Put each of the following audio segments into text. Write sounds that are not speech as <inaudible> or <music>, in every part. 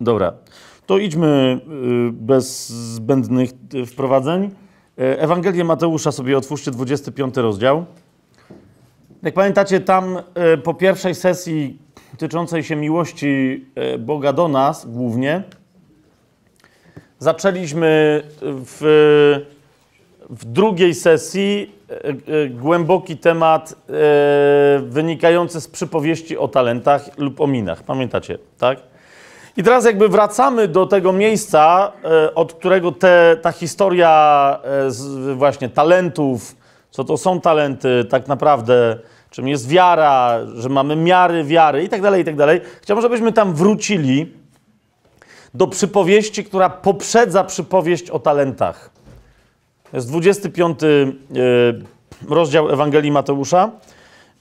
Dobra, to idźmy y, bez zbędnych y, wprowadzeń. Y, Ewangelię Mateusza sobie otwórzcie, 25 rozdział. Jak pamiętacie, tam y, po pierwszej sesji dotyczącej się miłości y, Boga do nas głównie, zaczęliśmy w, w drugiej sesji głęboki temat wynikający z przypowieści o talentach lub o minach. Pamiętacie, tak? I teraz jakby wracamy do tego miejsca, e, od którego te, ta historia e, właśnie talentów, co to są talenty tak naprawdę, czym jest wiara, że mamy miary wiary i tak dalej, i tak dalej. Chciałbym, żebyśmy tam wrócili do przypowieści, która poprzedza przypowieść o talentach. To jest 25 e, rozdział Ewangelii Mateusza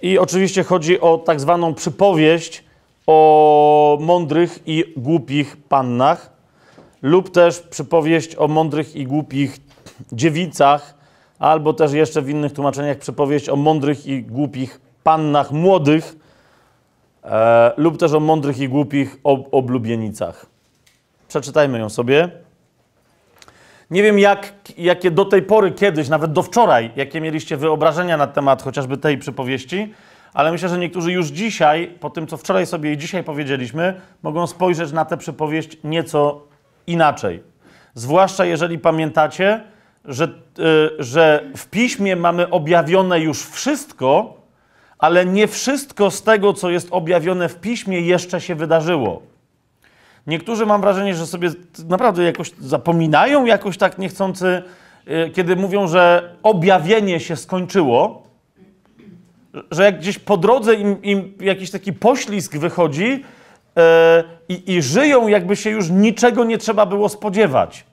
i oczywiście chodzi o tak zwaną przypowieść o mądrych i głupich pannach, lub też przypowieść o mądrych i głupich dziewicach, albo też jeszcze w innych tłumaczeniach przypowieść o mądrych i głupich pannach młodych, e, lub też o mądrych i głupich ob oblubienicach. Przeczytajmy ją sobie. Nie wiem, jak, jakie do tej pory, kiedyś, nawet do wczoraj, jakie mieliście wyobrażenia na temat chociażby tej przypowieści, ale myślę, że niektórzy już dzisiaj, po tym co wczoraj sobie i dzisiaj powiedzieliśmy, mogą spojrzeć na tę przypowieść nieco inaczej. Zwłaszcza jeżeli pamiętacie, że, yy, że w piśmie mamy objawione już wszystko, ale nie wszystko z tego, co jest objawione w piśmie, jeszcze się wydarzyło. Niektórzy mam wrażenie, że sobie naprawdę jakoś zapominają, jakoś tak niechcący, yy, kiedy mówią, że objawienie się skończyło że jak gdzieś po drodze im, im jakiś taki poślizg wychodzi yy, i, żyją, jakby się już niczego nie trzeba było spodziewać.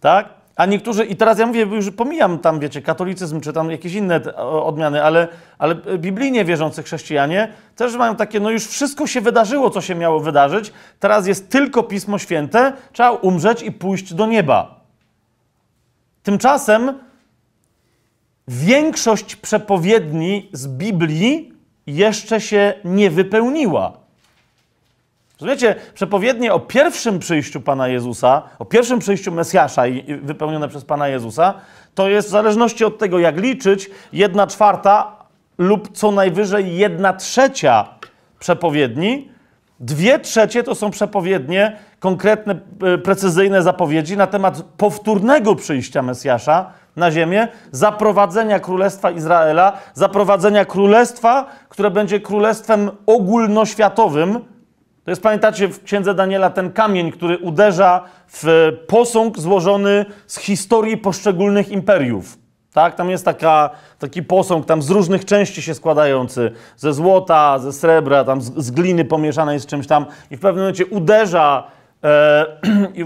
Tak? A niektórzy, i teraz ja mówię, już pomijam tam, wiecie, katolicyzm czy tam jakieś inne odmiany, ale, ale biblijnie wierzący chrześcijanie też mają takie, no już wszystko się wydarzyło, co się miało wydarzyć, teraz jest tylko Pismo Święte, trzeba umrzeć i pójść do nieba. Tymczasem większość przepowiedni z Biblii jeszcze się nie wypełniła. Rozumiecie, przepowiednie o pierwszym przyjściu Pana Jezusa, o pierwszym przyjściu Mesjasza i wypełnione przez Pana Jezusa, to jest w zależności od tego, jak liczyć, jedna czwarta lub co najwyżej jedna trzecia przepowiedni. Dwie trzecie to są przepowiednie, konkretne, precyzyjne zapowiedzi na temat powtórnego przyjścia Mesjasza, na ziemię, zaprowadzenia Królestwa Izraela, zaprowadzenia królestwa, które będzie królestwem ogólnoświatowym. To jest, pamiętacie, w księdze Daniela ten kamień, który uderza w posąg złożony z historii poszczególnych imperiów. Tak? Tam jest taka, taki posąg tam z różnych części się składający, ze złota, ze srebra, tam z, z gliny pomieszanej z czymś tam i w pewnym momencie uderza e,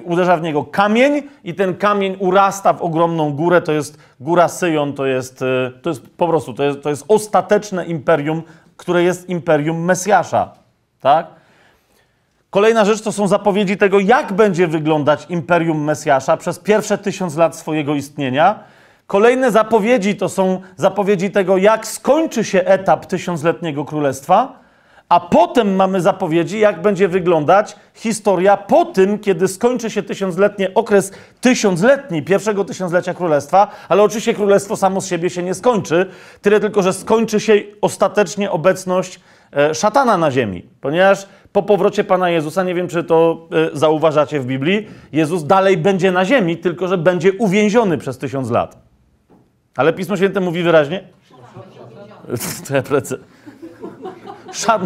<clears throat> uderza w niego kamień i ten kamień urasta w ogromną górę, to jest góra Syjon, to jest, e, to jest po prostu, to jest, to jest ostateczne imperium, które jest imperium Mesjasza, tak? Kolejna rzecz to są zapowiedzi tego, jak będzie wyglądać imperium Mesjasza przez pierwsze tysiąc lat swojego istnienia. Kolejne zapowiedzi to są zapowiedzi tego, jak skończy się etap tysiącletniego królestwa. A potem mamy zapowiedzi, jak będzie wyglądać historia po tym, kiedy skończy się tysiącletni okres tysiącletni pierwszego tysiąclecia królestwa, ale oczywiście królestwo samo z siebie się nie skończy, tyle tylko, że skończy się ostatecznie obecność e, szatana na ziemi, ponieważ po powrocie Pana Jezusa, nie wiem czy to e, zauważacie w Biblii, Jezus dalej będzie na ziemi, tylko że będzie uwięziony przez tysiąc lat. Ale Pismo Święte mówi wyraźnie. <laughs> To ja. Szat,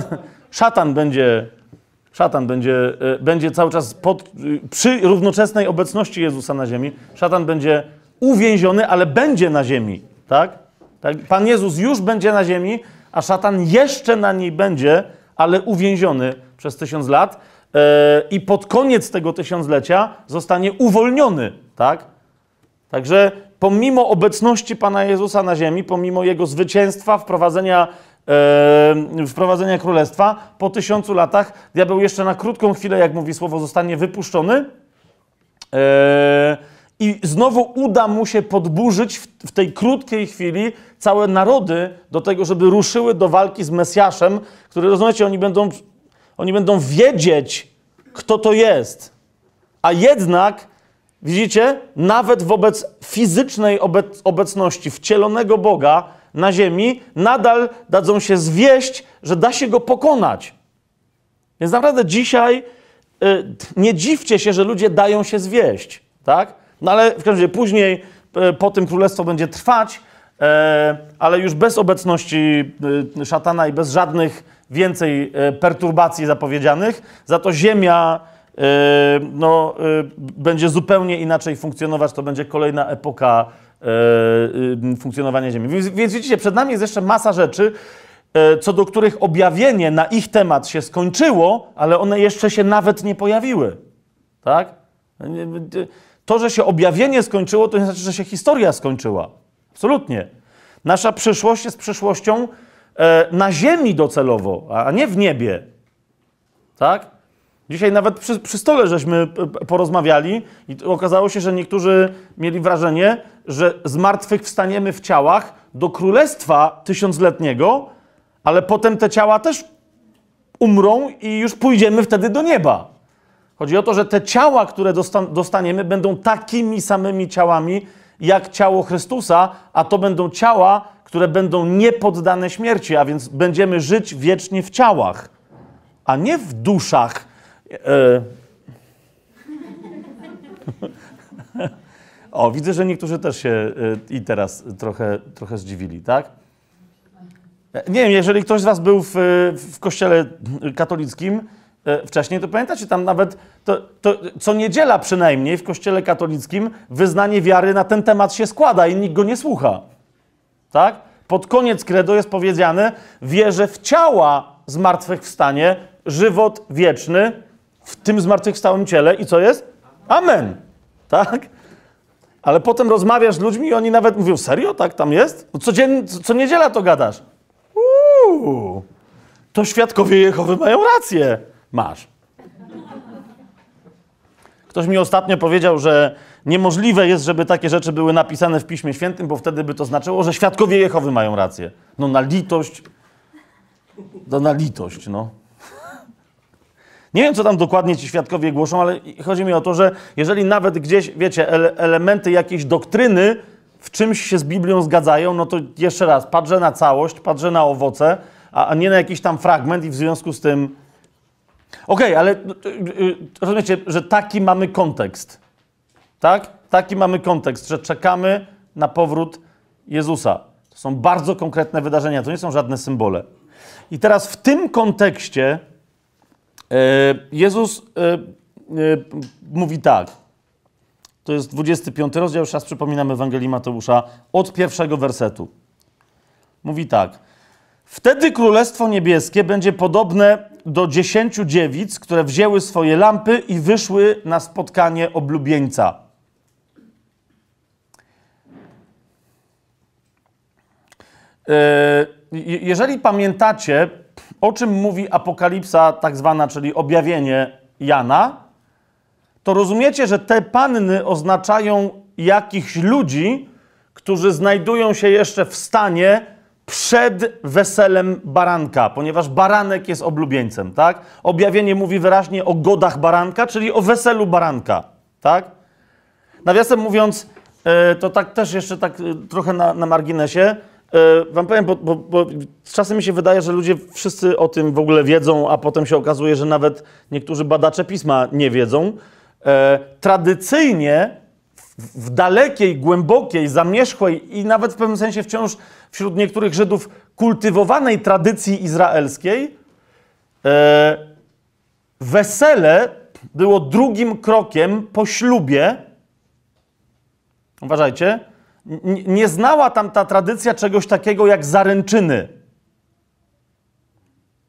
szatan będzie, szatan będzie, e, będzie cały czas pod, przy równoczesnej obecności Jezusa na ziemi. Szatan będzie uwięziony, ale będzie na ziemi, tak? tak? Pan Jezus już będzie na ziemi, a szatan jeszcze na niej będzie, ale uwięziony przez tysiąc lat yy, i pod koniec tego tysiąclecia zostanie uwolniony, tak? Także pomimo obecności Pana Jezusa na ziemi, pomimo Jego zwycięstwa, wprowadzenia wprowadzenia królestwa, po tysiącu latach diabeł jeszcze na krótką chwilę, jak mówi słowo, zostanie wypuszczony e, i znowu uda mu się podburzyć w, tej krótkiej chwili całe narody do tego, żeby ruszyły do walki z Mesjaszem, który, rozumiecie, oni będą, oni będą wiedzieć, kto to jest. A jednak, widzicie, nawet wobec fizycznej obec obecności wcielonego Boga na ziemi, nadal dadzą się zwieść, że da się go pokonać. Więc naprawdę dzisiaj y, nie dziwcie się, że ludzie dają się zwieść, tak? No ale w każdym razie później y, po tym królestwo będzie trwać, y, ale już bez obecności y, szatana i bez żadnych więcej y, perturbacji zapowiedzianych. Za to ziemia y, no, będzie zupełnie inaczej funkcjonować. To będzie kolejna epoka funkcjonowania Ziemi. Więc, widzicie, przed nami jest jeszcze masa rzeczy, y, co do których objawienie na ich temat się skończyło, ale one jeszcze się nawet nie pojawiły. Tak? To, że się objawienie skończyło, to nie znaczy, że się historia skończyła. Absolutnie. Nasza przyszłość jest przyszłością e, na ziemi docelowo, a nie w niebie. Tak? Dzisiaj nawet przy, przy stole żeśmy porozmawiali i okazało się, że niektórzy mieli wrażenie, że z martwych wstaniemy w ciałach do królestwa tysiącletniego, ale potem te ciała też umrą i już pójdziemy wtedy do nieba. Chodzi o to, że te ciała, które dostaniemy, będą takimi samymi ciałami jak ciało Chrystusa, a to będą ciała, które będą niepoddane śmierci, a więc będziemy żyć wiecznie w ciałach, a nie w duszach. E... <laughs> o, widzę, że niektórzy też się e, i teraz trochę, trochę zdziwili, tak? Nie wiem, jeżeli ktoś z Was był w, w kościele katolickim, E, wcześniej, to pamiętacie, tam nawet to, to, co niedziela przynajmniej w kościele katolickim wyznanie wiary na ten temat się składa i nikt go nie słucha. Tak? Pod koniec credo jest powiedziane, wierzę w ciała zmartwychwstanie, żywot wieczny w tym zmartwychwstałym ciele i co jest? Amen. Tak? Ale potem rozmawiasz z ludźmi i oni nawet mówią, serio? Tak tam jest? No co, co niedziela to gadasz. Uuu, to świadkowie Jehowy mają rację masz. Ktoś mi ostatnio powiedział, że niemożliwe jest, żeby takie rzeczy były napisane w Piśmie Świętym, bo wtedy by to znaczyło, że świadkowie Jehowy mają rację. No na litość. No na litość, no. Nie wiem, co tam dokładnie ci świadkowie głoszą, ale chodzi mi o to, że jeżeli nawet gdzieś, wiecie, ele elementy jakiejś doktryny w czymś się z Biblią zgadzają, no to jeszcze raz, patrzę na całość, patrzę na owoce, a, a nie na jakiś tam fragment i w związku z tym Okej, okay, ale y, y, rozumiecie, że taki mamy kontekst. Tak? Taki mamy kontekst, że czekamy na powrót Jezusa. To są bardzo konkretne wydarzenia, to nie są żadne symbole. I teraz w tym kontekście Jezus e, e, mówi tak. To jest 25 rozdział, już raz przypominam Ewangelii Mateusza, od pierwszego wersetu. Mówi tak. Wtedy Królestwo Niebieskie będzie podobne do dziesięciu dziewic, które wzięły swoje lampy i wyszły na spotkanie oblubieńca. E, jeżeli pamiętacie, o czym mówi Apokalipsa, tak zwana, czyli objawienie Jana, to rozumiecie, że te panny oznaczają jakichś ludzi, którzy znajdują się jeszcze w stanie przed weselem baranka, ponieważ baranek jest oblubieńcem, tak? Objawienie mówi wyraźnie o godach baranka, czyli o weselu baranka, tak? Nawiasem mówiąc, e, to tak też jeszcze tak e, trochę na, na marginesie, wam powiem, bo, bo, bo czasem mi się wydaje, że ludzie wszyscy o tym w ogóle wiedzą, a potem się okazuje, że nawet niektórzy badacze pisma nie wiedzą. Tradycyjnie w dalekiej, głębokiej, zamierzchłej i nawet w pewnym sensie wciąż wśród niektórych Żydów kultywowanej tradycji izraelskiej, e, wesele było drugim krokiem po ślubie. Uważajcie, nie znała tam ta tradycja czegoś takiego jak zaręczyny.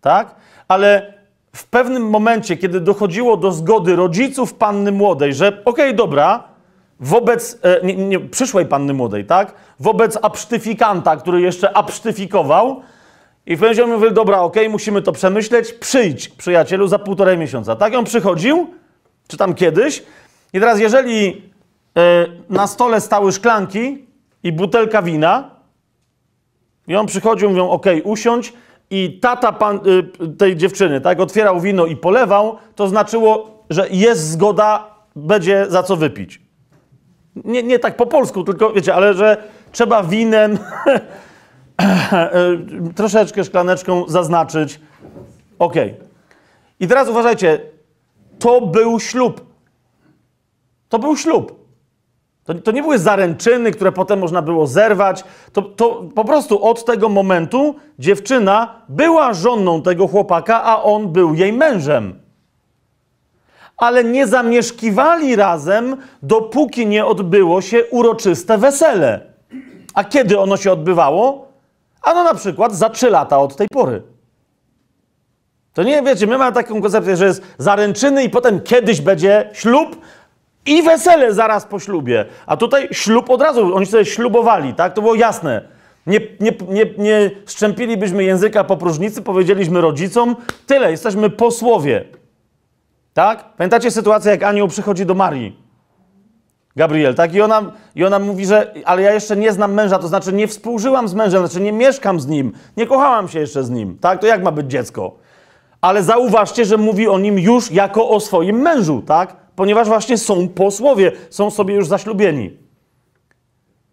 Tak? Ale w pewnym momencie, kiedy dochodziło do zgody rodziców panny młodej, że okej, okay, dobra, wobec e, nie, nie, przyszłej panny młodej, tak? Wobec absztyfikanta, który jeszcze absztyfikował. I w pewnym momencie mówił, dobra, okej, okay, musimy to przemyśleć, przyjdź, przyjacielu, za półtorej miesiąca. Tak? on przychodził, czy tam kiedyś. I teraz, jeżeli e, na stole stały szklanki i butelka wina, i on przychodził, mówią, okay, usiądź, i tata pan, y, tej dziewczyny, tak, otwierał wino i polewał, to znaczyło, że jest zgoda, będzie za co wypić. Nie, nie tak po polsku, tylko wiecie, ale że trzeba winem <laughs> troszeczkę szklaneczką zaznaczyć. Okay. I teraz uważajcie, to był ślub. To był ślub. To, to, nie były zaręczyny, które potem można było zerwać. To, to po prostu od tego momentu dziewczyna była żoną tego chłopaka, a on był jej mężem. Ale nie zamieszkiwali razem, dopóki nie odbyło się uroczyste wesele. A kiedy ono się odbywało? Ano na przykład za trzy lata od tej pory. To nie, wiecie, my mamy taką koncepcję, że jest zaręczyny i potem kiedyś będzie ślub, i wesele zaraz po ślubie. A tutaj ślub od razu, oni sobie ślubowali, tak? To było jasne. Nie, nie, nie, nie szczępilibyśmy języka po próżnicy, powiedzieliśmy rodzicom, tyle, jesteśmy posłowie. Tak? Pamiętacie sytuację, jak anioł przychodzi do Marii? Gabriel, tak? I ona, I ona mówi, że ale ja jeszcze nie znam męża, to znaczy nie współżyłam z mężem, znaczy nie mieszkam z nim, nie kochałam się jeszcze z nim, tak? To jak ma być dziecko? Ale zauważcie, że mówi o nim już jako o swoim mężu, tak? Ponieważ właśnie są posłowie, są sobie już zaślubieni.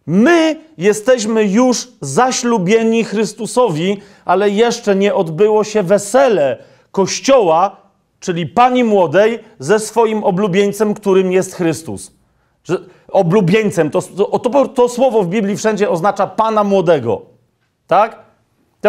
My jesteśmy już zaślubieni Chrystusowi, ale jeszcze nie odbyło się wesele Kościoła, czyli pani młodej, ze swoim oblubieńcem, którym jest Chrystus. Że oblubieńcem, to, to, to, to słowo w Biblii wszędzie oznacza pana młodego. Tak?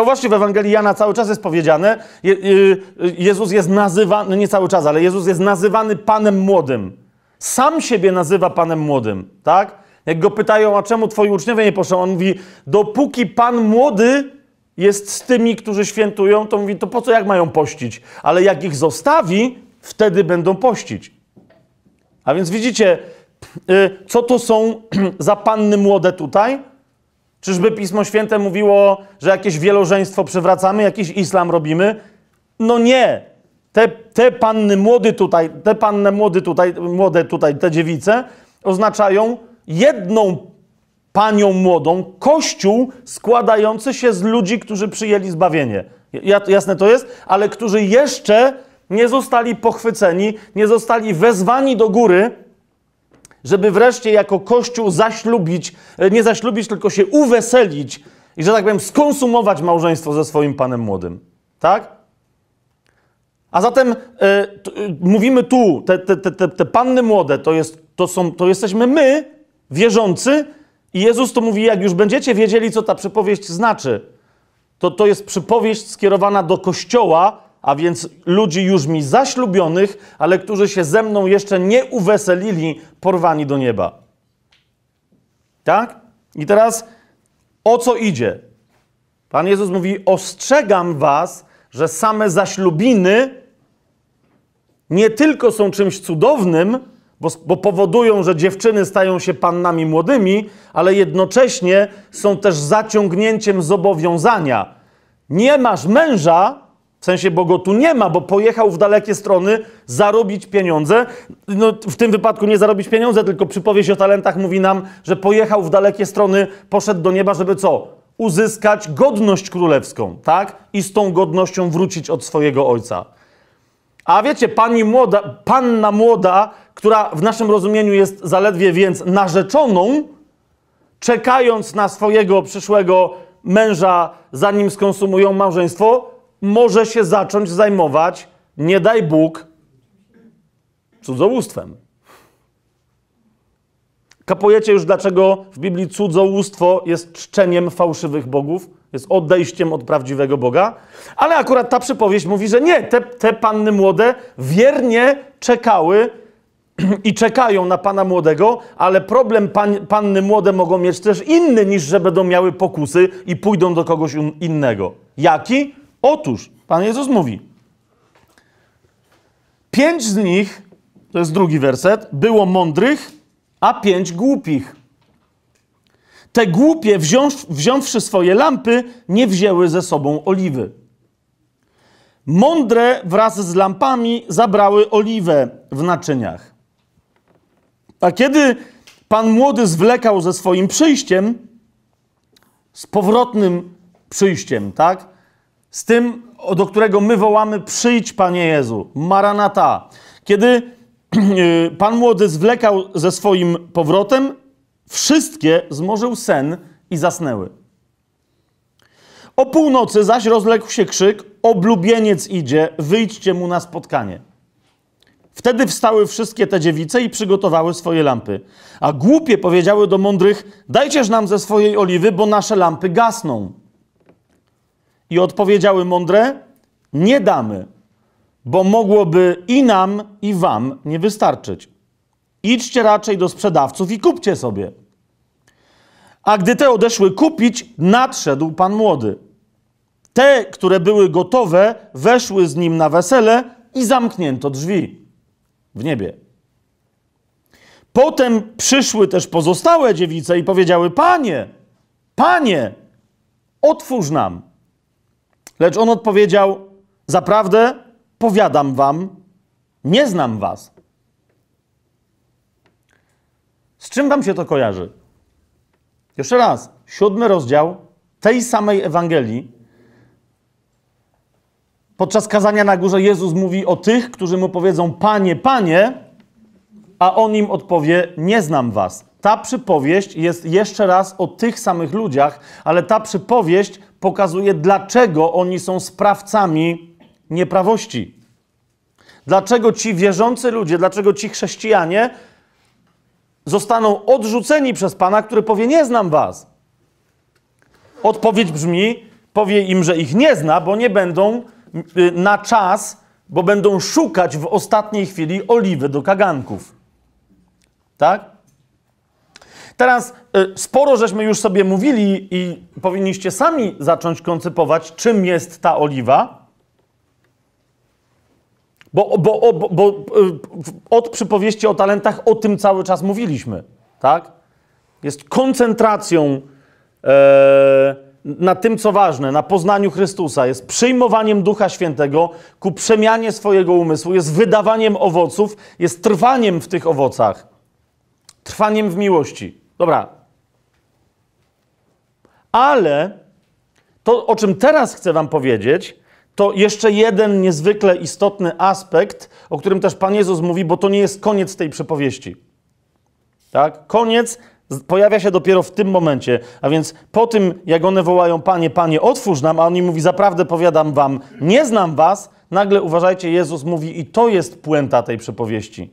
Właśnie w Ewangelii Jana cały czas jest powiedziane, Je, y, Jezus jest nazywany, no nie cały czas, ale Jezus jest nazywany Panem Młodym. Sam siebie nazywa Panem Młodym, tak? Jak go pytają, a czemu twoi uczniowie nie poszło? On mówi, dopóki Pan Młody jest z tymi, którzy świętują, to mówi, to po co jak mają pościć? Ale jak ich zostawi, wtedy będą pościć. A więc widzicie, y, co to są <clears throat> za panny młode tutaj? Czyżby Pismo Święte mówiło, że jakieś wielożeństwo przywracamy, jakiś islam robimy? No nie. Te, te panny młody tutaj, te panny młody tutaj, młode tutaj, te dziewice oznaczają jedną panią młodą, kościół składający się z ludzi, którzy przyjęli zbawienie. Jasne to jest? Ale którzy jeszcze nie zostali pochwyceni, nie zostali wezwani do góry, żeby wreszcie jako Kościół zaślubić, e, nie zaślubić, tylko się uweselić i, że tak powiem, skonsumować małżeństwo ze swoim panem młodym. Tak? A zatem e, t, e, mówimy tu, te, te, te, te panny młode, to, jest, to, są, to jesteśmy my, wierzący, i Jezus to mówi, jak już będziecie wiedzieli, co ta przypowieść znaczy, to to jest przypowieść skierowana do Kościoła, a więc ludzi już mi zaślubionych, ale którzy się ze mną jeszcze nie uweselili, porwani do nieba. Tak? I teraz o co idzie? Pan Jezus mówi: Ostrzegam was, że same zaślubiny nie tylko są czymś cudownym, bo, bo, powodują, że dziewczyny stają się pannami młodymi, ale jednocześnie są też zaciągnięciem zobowiązania. Nie masz męża, w sensie, bo go tu nie ma, bo pojechał w dalekie strony zarobić pieniądze. No, w tym wypadku nie zarobić pieniądze, tylko przypowieść o talentach mówi nam, że pojechał w dalekie strony, poszedł do nieba, żeby co? Uzyskać godność królewską, tak? I z tą godnością wrócić od swojego ojca. A wiecie, pani młoda, panna młoda, która w naszym rozumieniu jest zaledwie więc narzeczoną, czekając na swojego przyszłego męża, zanim skonsumują małżeństwo, może się zacząć zajmować, nie daj Bóg, cudzołóstwem. Kapujecie już, dlaczego w Biblii cudzołóstwo jest czczeniem fałszywych bogów, jest odejściem od prawdziwego Boga. Ale akurat ta przypowieść mówi, że nie, te, te panny młode wiernie czekały <clears throat> i czekają na pana młodego, ale problem pan, panny młode mogą mieć też inny, niż że będą miały pokusy i pójdą do kogoś innego. Jaki? Otóż Pan Jezus mówi: Pięć z nich, to jest drugi werset, było mądrych, a pięć głupich. Te głupie, wziąć, wziąwszy swoje lampy, nie wzięły ze sobą oliwy. Mądre wraz z lampami zabrały oliwę w naczyniach. A kiedy pan młody zwlekał ze swoim przyjściem, z powrotnym przyjściem, tak? Z tym, do którego my wołamy: Przyjdź, Panie Jezu, Maranata. Kiedy <clears throat> y, pan młody zwlekał ze swoim powrotem, wszystkie zmorzył sen i zasnęły. O północy zaś rozległ się krzyk: Oblubieniec idzie, wyjdźcie mu na spotkanie. Wtedy wstały wszystkie te dziewice i przygotowały swoje lampy. A głupie powiedziały do mądrych: Dajcież nam ze swojej oliwy, bo nasze lampy gasną. I odpowiedziały mądre: Nie damy, bo mogłoby i nam, i wam nie wystarczyć. Idźcie raczej do sprzedawców i kupcie sobie. A gdy te odeszły kupić, nadszedł pan młody. Te, które były gotowe, weszły z nim na wesele i zamknięto drzwi w niebie. Potem przyszły też pozostałe dziewice i powiedziały: Panie, panie, otwórz nam. Lecz on odpowiedział: Zaprawdę, powiadam wam, nie znam was. Z czym wam się to kojarzy? Jeszcze raz, siódmy rozdział tej samej Ewangelii. Podczas kazania na górze Jezus mówi o tych, którzy mu powiedzą: Panie, panie, a on im odpowie: Nie znam was. Ta przypowieść jest jeszcze raz o tych samych ludziach, ale ta przypowieść pokazuje, dlaczego oni są sprawcami nieprawości. Dlaczego ci wierzący ludzie, dlaczego ci chrześcijanie zostaną odrzuceni przez Pana, który powie: Nie znam was. Odpowiedź brzmi: powie im, że ich nie zna, bo nie będą y, na czas, bo będą szukać w ostatniej chwili oliwy do kaganków. Tak? Teraz y, sporo żeśmy już sobie mówili i powinniście sami zacząć koncypować, czym jest ta oliwa. Bo, bo, bo, bo y, od przypowieści o talentach o tym cały czas mówiliśmy, tak? Jest koncentracją e, na tym, co ważne, na poznaniu Chrystusa, jest przyjmowaniem Ducha Świętego ku przemianie swojego umysłu, jest wydawaniem owoców, jest trwaniem w tych owocach, trwaniem w miłości. Dobra. Ale to, o czym teraz chcę Wam powiedzieć, to jeszcze jeden niezwykle istotny aspekt, o którym też Pan Jezus mówi, bo to nie jest koniec tej przypowieści. Tak? Koniec pojawia się dopiero w tym momencie. A więc po tym, jak one wołają, Panie, Panie, otwórz nam, a on im mówi, zaprawdę powiadam Wam, nie znam Was, nagle uważajcie, Jezus mówi, i to jest puenta tej przypowieści.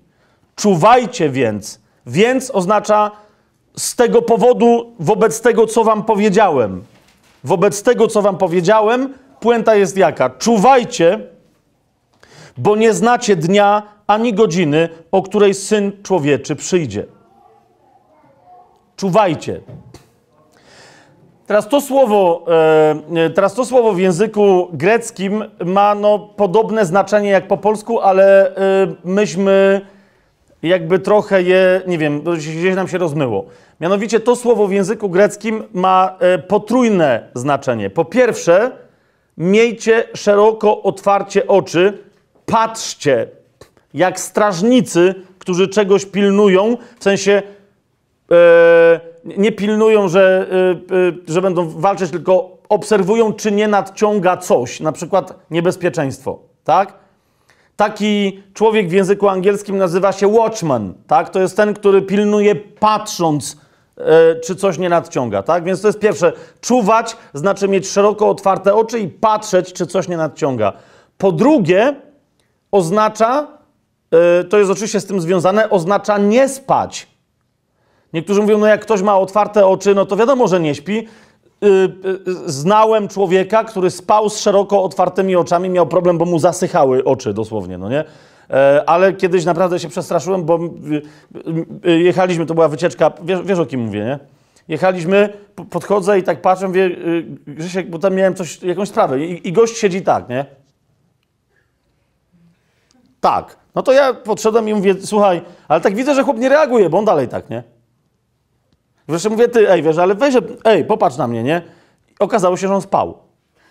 Czuwajcie więc. Więc oznacza z tego powodu, wobec tego, co Wam powiedziałem. Wobec tego, co Wam powiedziałem, puenta jest jaka? Czuwajcie, bo nie znacie dnia ani godziny, o której syn człowieczy przyjdzie. Czuwajcie. Teraz to słowo, e, teraz to słowo w języku greckim ma no, podobne znaczenie jak po polsku, ale e, jakby trochę je, nie wiem, gdzieś nam się rozmyło. Mianowicie to słowo w języku greckim ma e, potrójne znaczenie. Po pierwsze, miejcie szeroko otwarcie oczy, patrzcie, jak strażnicy, którzy czegoś pilnują, w sensie e, nie pilnują, że, e, że będą walczyć, tylko obserwują, czy nie nadciąga coś, na przykład niebezpieczeństwo, tak? Taki człowiek w języku angielskim nazywa się watchman, tak? To jest ten, który pilnuje patrząc, e, czy coś nie nadciąga, tak? Więc to jest pierwsze. Czuwać znaczy mieć szeroko otwarte oczy i patrzeć, czy coś nie nadciąga. Po drugie, oznacza, e, to jest oczywiście z tym związane, oznacza nie spać. Niektórzy mówią, no jak ktoś ma otwarte oczy, no to wiadomo, że nie śpi. Y, y, znałem człowieka, który spał z szeroko otwartymi oczami, miał problem, bo mu zasychały oczy dosłownie, no nie? E, ale kiedyś naprawdę się przestraszyłem, bo y, jechaliśmy, to była wycieczka, wiesz, wiesz o kim mówię, nie? Jechaliśmy, podchodzę i tak patrzę, mówię, Grzesiek, bo tam miałem coś, jakąś sprawę i, i gość siedzi tak, nie? Tak. No to ja podszedłem i mówię, słuchaj, ale tak widzę, że chłop nie reaguje, bo on dalej tak, nie? Wreszcie mówię, ty, ej, wiesz, ale weź, ej, popatrz na mnie, nie? Okazało się, że on spał.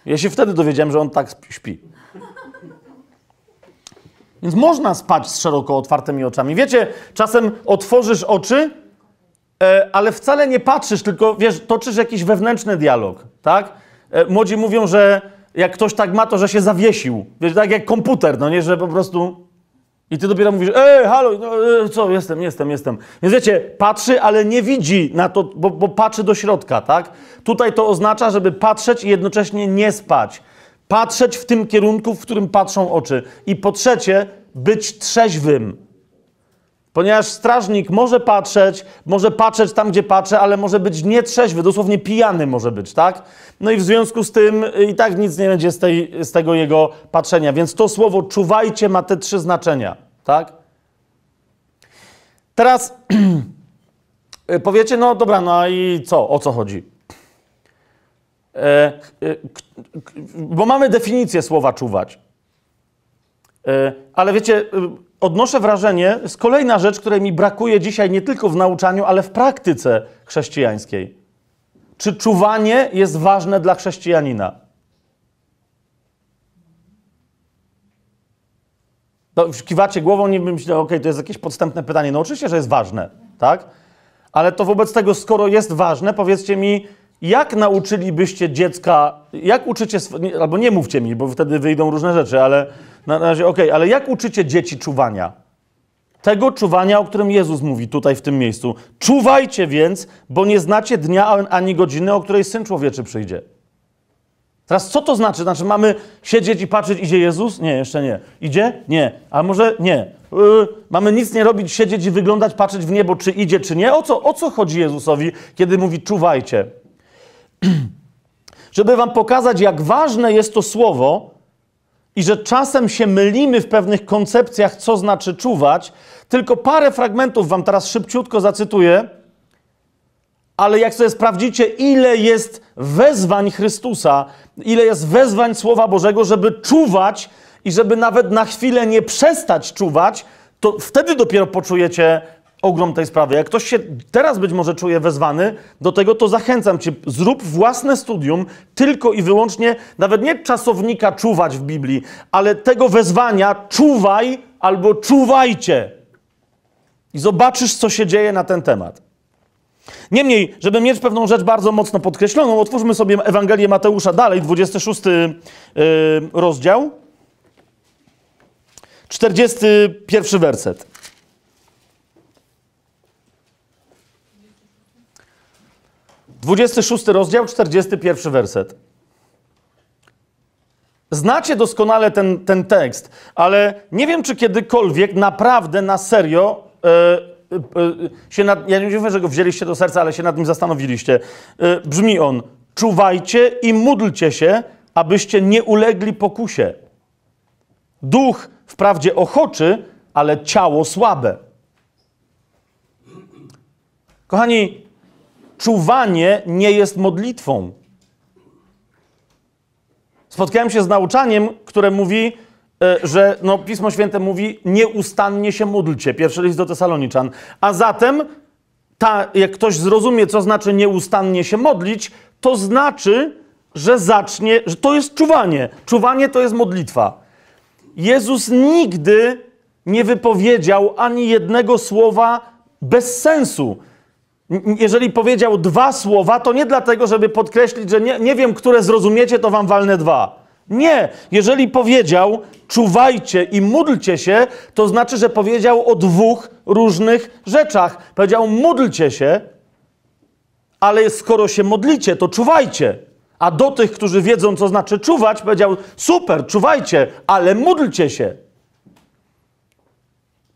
Ja się wtedy dowiedziałem, że on tak śpi. Więc można spać z szeroko otwartymi oczami. Wiecie, czasem otworzysz oczy, e, ale wcale nie patrzysz, tylko wiesz, toczysz jakiś wewnętrzny dialog, tak? E, młodzi mówią, że jak ktoś tak ma, to że się zawiesił. Wiesz, tak jak komputer, no nie, że po prostu I ty dopiero mówisz, ej, halo, no, e, co, jestem, jestem, jestem. Więc wiecie, patrzy, ale nie widzi na to, bo, bo patrzy do środka, tak? Tutaj to oznacza, żeby patrzeć i jednocześnie nie spać. Patrzeć w tym kierunku, w którym patrzą oczy. I po trzecie, być trzeźwym. Ponieważ strażnik może patrzeć, może patrzeć tam, gdzie patrzę, ale może być nietrzeźwy, dosłownie pijany może być, tak? No i w związku z tym y, i tak nic nie będzie z, tej, z tego jego patrzenia. Więc to słowo czuwajcie ma te trzy znaczenia, tak? Teraz <clears throat> powiecie, no dobra, no i co? O co chodzi? E, e, bo mamy definicję słowa czuwać. E, ale wiecie, y, odnoszę wrażenie, jest kolejna rzecz, której mi brakuje dzisiaj nie tylko w nauczaniu, ale w praktyce chrześcijańskiej. Czy czuwanie jest ważne dla chrześcijanina? No, kiwacie głową, nie myślę, okej, okay, to jest jakieś podstępne pytanie. No oczywiście, że jest ważne, tak? Ale to wobec tego, skoro jest ważne, powiedzcie mi, jak nauczylibyście dziecka, jak uczycie, albo nie mówcie mi, bo wtedy wyjdą różne rzeczy, ale na razie okej, okay, ale jak uczycie dzieci czuwania? Tego czuwania, o którym Jezus mówi tutaj w tym miejscu. Czuwajcie więc, bo nie znacie dnia ani godziny, o której Syn Człowieczy przyjdzie. Teraz co to znaczy? Znaczy mamy siedzieć i patrzeć, idzie Jezus? Nie, jeszcze nie. Idzie? Nie. A może nie. Yy, mamy nic nie robić, siedzieć i wyglądać, patrzeć w niebo, czy idzie, czy nie. O co, o co chodzi Jezusowi, kiedy mówi czuwajcie? <clears throat> Żeby wam pokazać, jak ważne jest to słowo, i że czasem się mylimy w pewnych koncepcjach, co znaczy czuwać. Tylko parę fragmentów wam teraz szybciutko zacytuję, ale jak sobie sprawdzicie, ile jest wezwań Chrystusa, ile jest wezwań Słowa Bożego, żeby czuwać i żeby nawet na chwilę nie przestać czuwać, to wtedy dopiero poczujecie ogrom tej sprawy. Jak ktoś się teraz być może czuje wezwany do tego, to zachęcam cię, zrób własne studium tylko i wyłącznie, nawet nie czasownika czuwać w Biblii, ale tego wezwania czuwaj albo czuwajcie. I zobaczysz, co się dzieje na ten temat. Niemniej, żeby mieć pewną rzecz bardzo mocno podkreśloną, otwórzmy sobie Ewangelię Mateusza dalej, 26 yy, rozdział, 41 werset. 26 rozdział, 41 werset. Znacie doskonale ten, ten tekst, ale nie wiem, czy kiedykolwiek naprawdę na serio e, e, się nad, ja nie mówię, że go wzięliście do serca, ale się nad nim zastanowiliście. E, brzmi on: Czuwajcie i módlcie się, abyście nie ulegli pokusie. Duch wprawdzie ochoczy, ale ciało słabe. Kochani, czuwanie nie jest modlitwą. Spotkałem się z nauczaniem, które mówi, e, że no, Pismo Święte mówi, nieustannie się módlcie. Pierwszy list do Tesaloniczan. A zatem, ta, jak ktoś zrozumie, co znaczy nieustannie się modlić, to znaczy, że zacznie, że to jest czuwanie. Czuwanie to jest modlitwa. Jezus nigdy nie wypowiedział ani jednego słowa bez sensu jeżeli powiedział dwa słowa, to nie dlatego, żeby podkreślić, że nie, nie wiem, które zrozumiecie, to wam walne dwa. Nie. Jeżeli powiedział czuwajcie i módlcie się, to znaczy, że powiedział o dwóch różnych rzeczach. Powiedział módlcie się, ale skoro się modlicie, to czuwajcie. A do tych, którzy wiedzą, co znaczy czuwać, powiedział super, czuwajcie, ale módlcie się.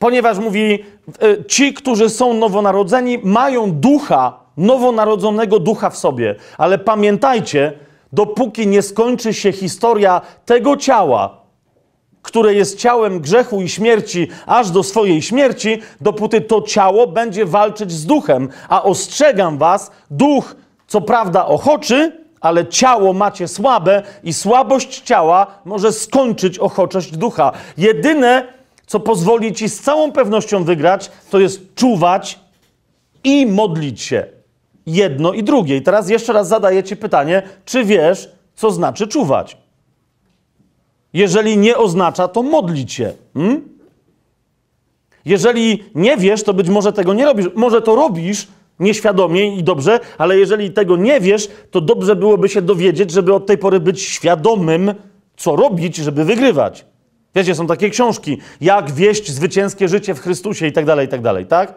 Ponieważ mówi, e, ci, którzy są nowonarodzeni, mają ducha, nowonarodzonego ducha w sobie. Ale pamiętajcie, dopóki nie skończy się historia tego ciała, które jest ciałem grzechu i śmierci, aż do swojej śmierci, dopóty to ciało będzie walczyć z duchem. A ostrzegam was, duch co prawda ochoczy, ale ciało macie słabe i słabość ciała może skończyć ochoczość ducha. Jedyne, co pozwoli ci z całą pewnością wygrać, to jest czuwać i modlić się. Jedno i drugie. I teraz jeszcze raz zadaję ci pytanie, czy wiesz, co znaczy czuwać? Jeżeli nie oznacza, to modlić się. Hmm? Jeżeli nie wiesz, to być może tego nie robisz. Może to robisz nieświadomie i dobrze, ale jeżeli tego nie wiesz, to dobrze byłoby się dowiedzieć, żeby od tej pory być świadomym, co robić, żeby wygrywać. Wiecie, są takie książki, jak wieść zwycięskie życie w Chrystusie i tak dalej, i tak dalej, tak?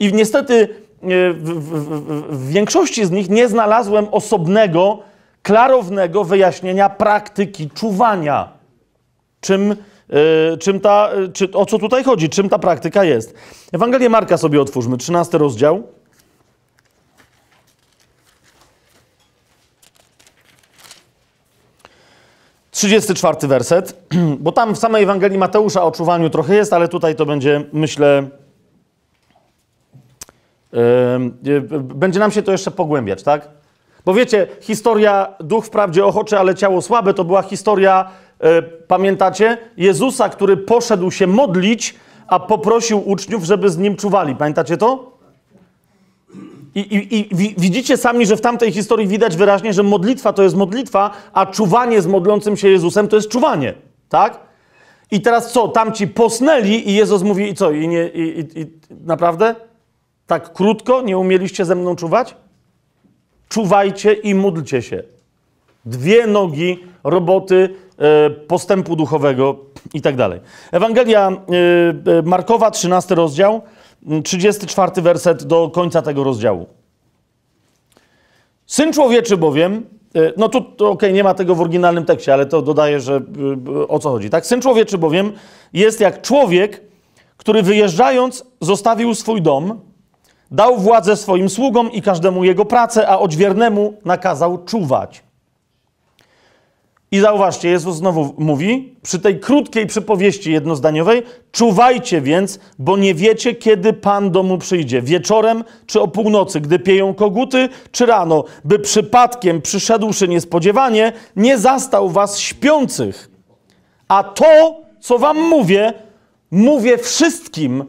I niestety e, w, w, w, w większości z nich nie znalazłem osobnego, klarownego wyjaśnienia praktyki czuwania. Czym, yy, czym ta, czy, o co tutaj chodzi, czym ta praktyka jest. Ewangelię Marka sobie otwórzmy, 13 rozdział. Trzydziesty czwarty werset, <clears throat> bo tam w samej Ewangelii Mateusza o czuwaniu trochę jest, ale tutaj to będzie, myślę, yy, będzie nam się to jeszcze pogłębiać, tak? Bo wiecie, historia duch wprawdzie ochoczy, ale ciało słabe, to była historia, yy, pamiętacie, Jezusa, który poszedł się modlić, a poprosił uczniów, żeby z nim czuwali. Pamiętacie to? I, i, I, widzicie sami, że w tamtej historii widać wyraźnie, że modlitwa to jest modlitwa, a czuwanie z modlącym się Jezusem to jest czuwanie. Tak? I teraz co? Tamci posnęli i Jezus mówi i co? I, nie, i, i naprawdę? Tak krótko? Nie umieliście ze mną czuwać? Czuwajcie i módlcie się. Dwie nogi roboty e, postępu duchowego i tak dalej. Ewangelia e, Markowa, 13 rozdział, 34 werset do końca tego rozdziału. Syn człowieczy bowiem, no tu okej, okay, nie ma tego w oryginalnym tekście, ale to dodaję, że o co chodzi. Tak, syn człowieczy bowiem jest jak człowiek, który wyjeżdżając zostawił swój dom, dał władzę swoim sługom i każdemu jego pracę, a odźwiernemu nakazał czuwać. I zauważcie, Jezus znowu mówi przy tej krótkiej przypowieści jednozdaniowej: Czuwajcie więc, bo nie wiecie, kiedy Pan domu przyjdzie wieczorem czy o północy, gdy pieją koguty, czy rano, by przypadkiem przyszedłszy niespodziewanie, nie zastał was śpiących. A to, co wam mówię, mówię wszystkim: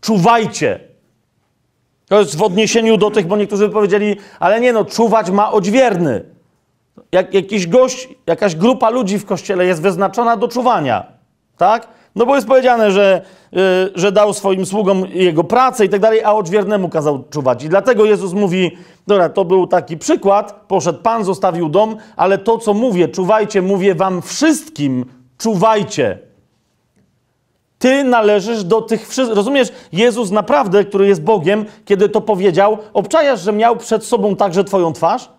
czuwajcie. To jest w odniesieniu do tych, bo niektórzy powiedzieli, ale nie no, czuwać ma odźwierny jak jakiś gość, jakaś grupa ludzi w kościele jest wyznaczona do czuwania, tak? No bo jest powiedziane, że, yy, że dał swoim sługom jego pracę i tak dalej, a odźwiernemu kazał czuwać. I dlatego Jezus mówi, dobra, to był taki przykład, poszedł Pan, zostawił dom, ale to, co mówię, czuwajcie, mówię wam wszystkim, czuwajcie. Ty należysz do tych wszystkich. Rozumiesz, Jezus naprawdę, który jest Bogiem, kiedy to powiedział, obczajasz, że miał przed sobą także Twoją twarz?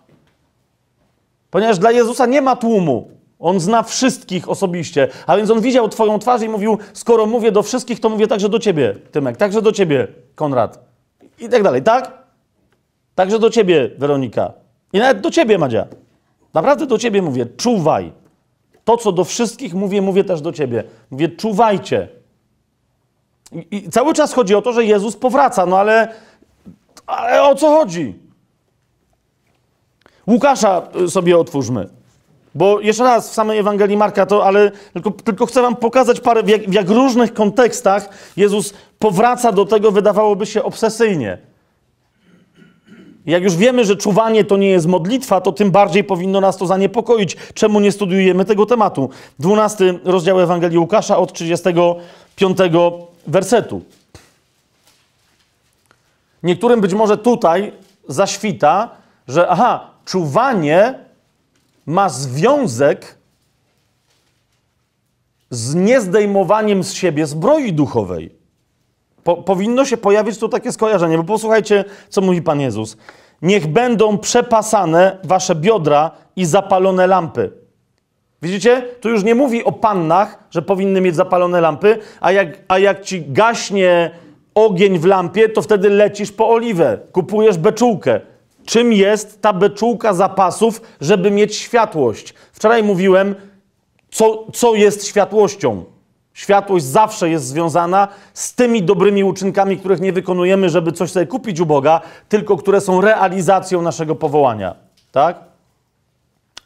Ponieważ dla Jezusa nie ma tłumu. On zna wszystkich osobiście. A więc on widział Twoją twarz i mówił: Skoro mówię do wszystkich, to mówię także do Ciebie, Tymek, także do Ciebie, Konrad. I tak dalej, tak? Także do Ciebie, Weronika. I nawet do Ciebie, Madzia. Naprawdę do Ciebie mówię: czuwaj. To, co do wszystkich mówię, mówię też do Ciebie. Mówię: czuwajcie. I, i cały czas chodzi o to, że Jezus powraca, no ale, ale o co chodzi? Łukasza y, sobie otwórzmy. Bo jeszcze raz w samej Ewangelii Marka to, ale tylko, tylko chcę wam pokazać parę, w jak, w jak różnych kontekstach Jezus powraca do tego, wydawałoby się obsesyjnie. Jak już wiemy, że czuwanie to nie jest modlitwa, to tym bardziej powinno nas to zaniepokoić. Czemu nie studiujemy tego tematu? 12 rozdział Ewangelii Łukasza od 35 wersetu. Niektórym być może tutaj zaświta, że aha, czuwanie ma związek z niezdejmowaniem z siebie zbroi duchowej. Po, powinno się pojawić tu takie skojarzenie, bo posłuchajcie, co mówi Pan Jezus. Niech będą przepasane wasze biodra i zapalone lampy. Widzicie? Tu już nie mówi o pannach, że powinny mieć zapalone lampy, a jak, a jak ci gaśnie ogień w lampie, to wtedy lecisz po oliwę, kupujesz beczułkę czym jest ta beczułka zapasów, żeby mieć światłość. Wczoraj mówiłem, co, co jest światłością. Światłość zawsze jest związana z tymi dobrymi uczynkami, których nie wykonujemy, żeby coś sobie kupić u Boga, tylko które są realizacją naszego powołania. Tak?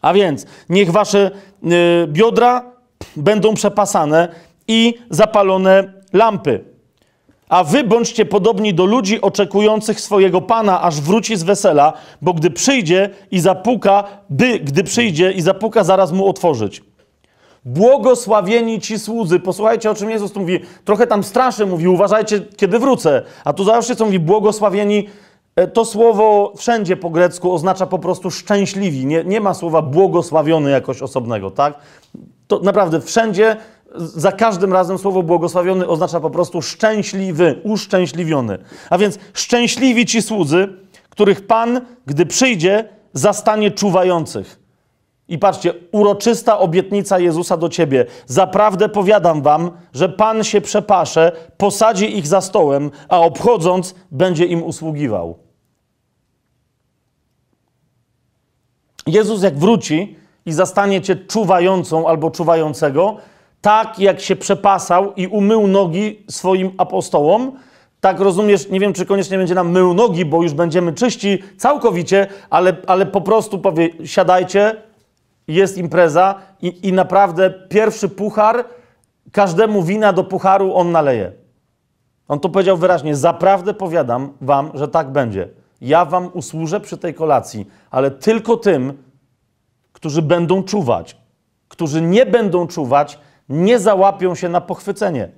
A więc niech wasze y, biodra będą przepasane i zapalone lampy. A wy bądźcie podobni do ludzi oczekujących swojego Pana, aż wróci z wesela, bo gdy przyjdzie i zapuka, by, gdy przyjdzie i zapuka, zaraz mu otworzyć. Błogosławieni ci słudzy. Posłuchajcie, o czym Jezus tu mówi. Trochę tam straszy mówi, uważajcie, kiedy wrócę. A tu zobaczcie, co mówi, błogosławieni. E, to słowo wszędzie po grecku oznacza po prostu szczęśliwi. Nie, nie ma słowa błogosławiony jakoś osobnego, tak? To naprawdę wszędzie za każdym razem słowo błogosławiony oznacza po prostu szczęśliwy, uszczęśliwiony. A więc szczęśliwi ci słudzy, których Pan, gdy przyjdzie, zastanie czuwających. I patrzcie, uroczysta obietnica Jezusa do ciebie. Zaprawdę powiadam wam, że Pan się przepasze, posadzi ich za stołem, a obchodząc będzie im usługiwał. Jezus, jak wróci i zastanie cię czuwającą albo czuwającego, tak jak się przepasał i umył nogi swoim apostołom, tak rozumiesz, nie wiem, czy koniecznie będzie nam mył nogi, bo już będziemy czyści całkowicie, ale, ale po prostu powie, siadajcie, jest impreza i, i naprawdę pierwszy puchar, każdemu wina do pucharu on naleje. On to powiedział wyraźnie, zaprawdę powiadam wam, że tak będzie. Ja wam usłużę przy tej kolacji, ale tylko tym, którzy będą czuwać. Którzy nie będą czuwać, nie załapią się na pochwycenie.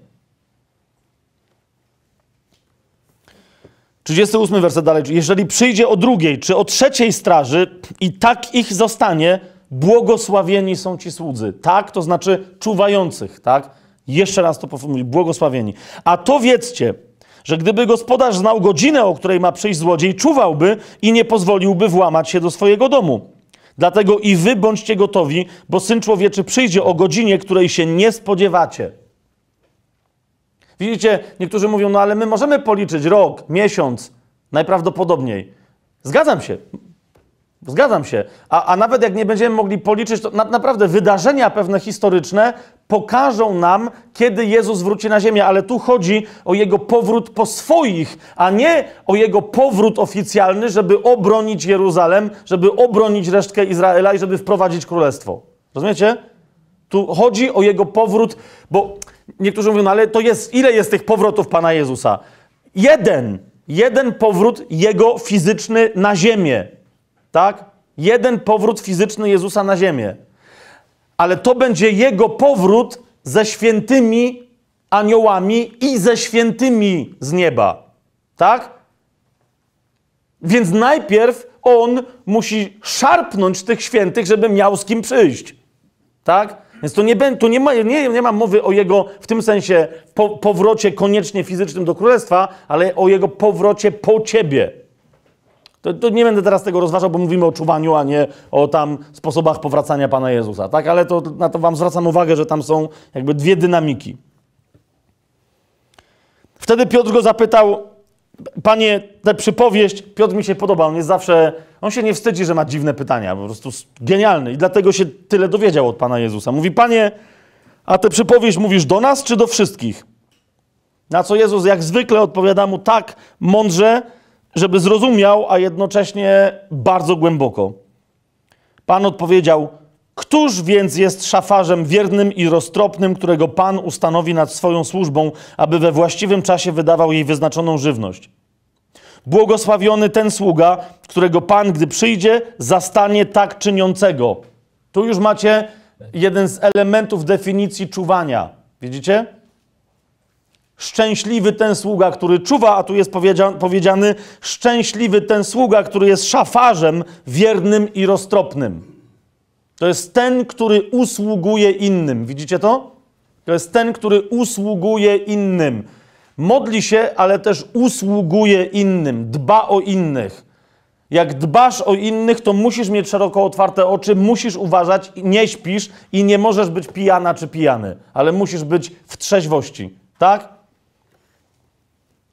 38 werset dalej. Jeżeli przyjdzie o drugiej czy o trzeciej straży i tak ich zostanie, błogosławieni są ci słudzy. Tak, to znaczy czuwających, tak? Jeszcze raz to powtórzę, błogosławieni. A to wiedzcie, że gdyby gospodarz znał godzinę, o której ma przyjść złodziej, czuwałby i nie pozwoliłby włamać się do swojego domu. Dlatego i wy bądźcie gotowi, bo Syn Człowieczy przyjdzie o godzinie, której się nie spodziewacie. Widzicie, niektórzy mówią, no ale my możemy policzyć rok, miesiąc, najprawdopodobniej. Zgadzam się. Zgadzam się. A, a nawet jak nie będziemy mogli policzyć, to na, naprawdę wydarzenia pewne historyczne pokażą nam, kiedy Jezus wróci na ziemię, ale tu chodzi o jego powrót po swoich, a nie o jego powrót oficjalny, żeby obronić Jeruzalem, żeby obronić resztkę Izraela i żeby wprowadzić królestwo. Rozumiecie? Tu chodzi o jego powrót, bo niektórzy mówią, no ale to jest, ile jest tych powrotów Pana Jezusa? Jeden. Jeden powrót jego fizyczny na ziemię. Tak? Jeden powrót fizyczny Jezusa na ziemię. Ale to będzie jego powrót ze świętymi aniołami i ze świętymi z nieba. Tak? Więc najpierw on musi szarpnąć tych świętych, żeby miał z kim przyjść. Tak? Więc tu nie, tu nie, ma, nie, nie ma mowy o jego w tym sensie po, powrocie koniecznie fizycznym do królestwa, ale o jego powrocie po ciebie. To, to, nie będę teraz tego rozważał, bo mówimy o czuwaniu, a nie o tam sposobach powracania Pana Jezusa. Tak? Ale to, na to Wam zwracam uwagę, że tam są jakby dwie dynamiki. Wtedy Piotr go zapytał, Panie, tę przypowieść, Piotr mi się podoba, on jest zawsze, on się nie wstydzi, że ma dziwne pytania, po prostu genialny i dlatego się tyle dowiedział od Pana Jezusa. Mówi, Panie, a tę przypowieść mówisz do nas czy do wszystkich? Na co Jezus jak zwykle odpowiada mu tak mądrze, żeby zrozumiał, a jednocześnie bardzo głęboko. Pan odpowiedział: Któż więc jest szafarzem wiernym i roztropnym, którego Pan ustanowi nad swoją służbą, aby we właściwym czasie wydawał jej wyznaczoną żywność? Błogosławiony ten sługa, którego Pan, gdy przyjdzie, zastanie tak czyniącego. Tu już macie jeden z elementów definicji czuwania. Widzicie? Szczęśliwy ten sługa, który czuwa, a tu jest powiedziany szczęśliwy ten sługa, który jest szafarzem wiernym i roztropnym. To jest ten, który usługuje innym. Widzicie to? To jest ten, który usługuje innym. Modli się, ale też usługuje innym, dba o innych. Jak dbasz o innych, to musisz mieć szeroko otwarte oczy, musisz uważać, nie śpisz i nie możesz być pijana czy pijany, ale musisz być w trzeźwości. Tak?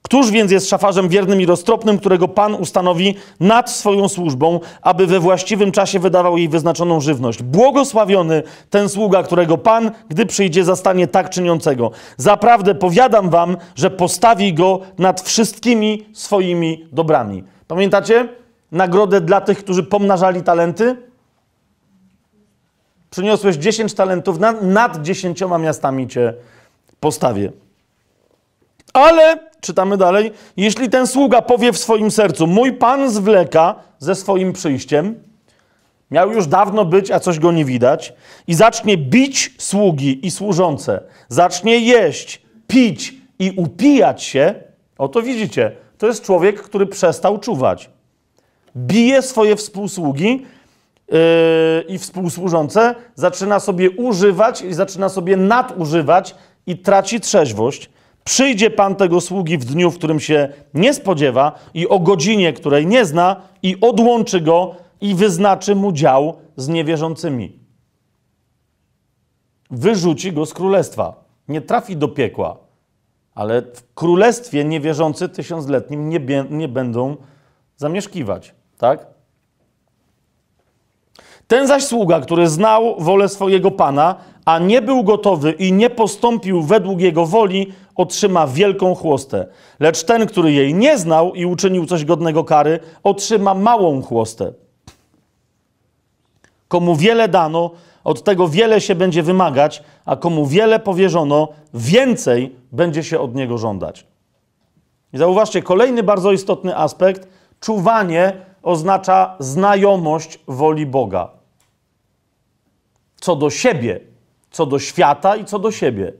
Któż więc jest szafarzem wiernym i roztropnym, którego Pan ustanowi nad swoją służbą, aby we właściwym czasie wydawał jej wyznaczoną żywność? Błogosławiony ten sługa, którego Pan, gdy przyjdzie, zastanie tak czyniącego. Zaprawdę powiadam wam, że postawi go nad wszystkimi swoimi dobrami. Pamiętacie nagrodę dla tych, którzy pomnażali talenty? Przyniosłeś 10 talentów, nad, nad dziesięcioma miastami cię postawię. Ale czytamy dalej, jeśli ten sługa powie w swoim sercu, mój pan zwleka ze swoim przyjściem, miał już dawno być, a coś go nie widać, i zacznie bić sługi i służące, zacznie jeść, pić i upijać się, oto widzicie, to jest człowiek, który przestał czuwać. Bije swoje współsługi, yy, i współsłużące, zaczyna sobie używać i zaczyna sobie nadużywać i traci trzeźwość. Przyjdzie Pan tego sługi w dniu, w którym się nie spodziewa i o godzinie, której nie zna i odłączy go i wyznaczy mu dział z niewierzącymi. Wyrzuci go z królestwa. Nie trafi do piekła, ale w królestwie niewierzący tysiącletnim nie, nie będą zamieszkiwać. Tak? Ten zaś sługa, który znał wolę swojego pana, a nie był gotowy i nie postąpił według jego woli, otrzyma wielką chłostę. Lecz ten, który jej nie znał i uczynił coś godnego kary, otrzyma małą chłostę. Komu wiele dano, od tego wiele się będzie wymagać, a komu wiele powierzono, więcej będzie się od niego żądać. I zauważcie, kolejny bardzo istotny aspekt. Czuwanie oznacza znajomość woli Boga. Co do siebie, co do świata i co do siebie.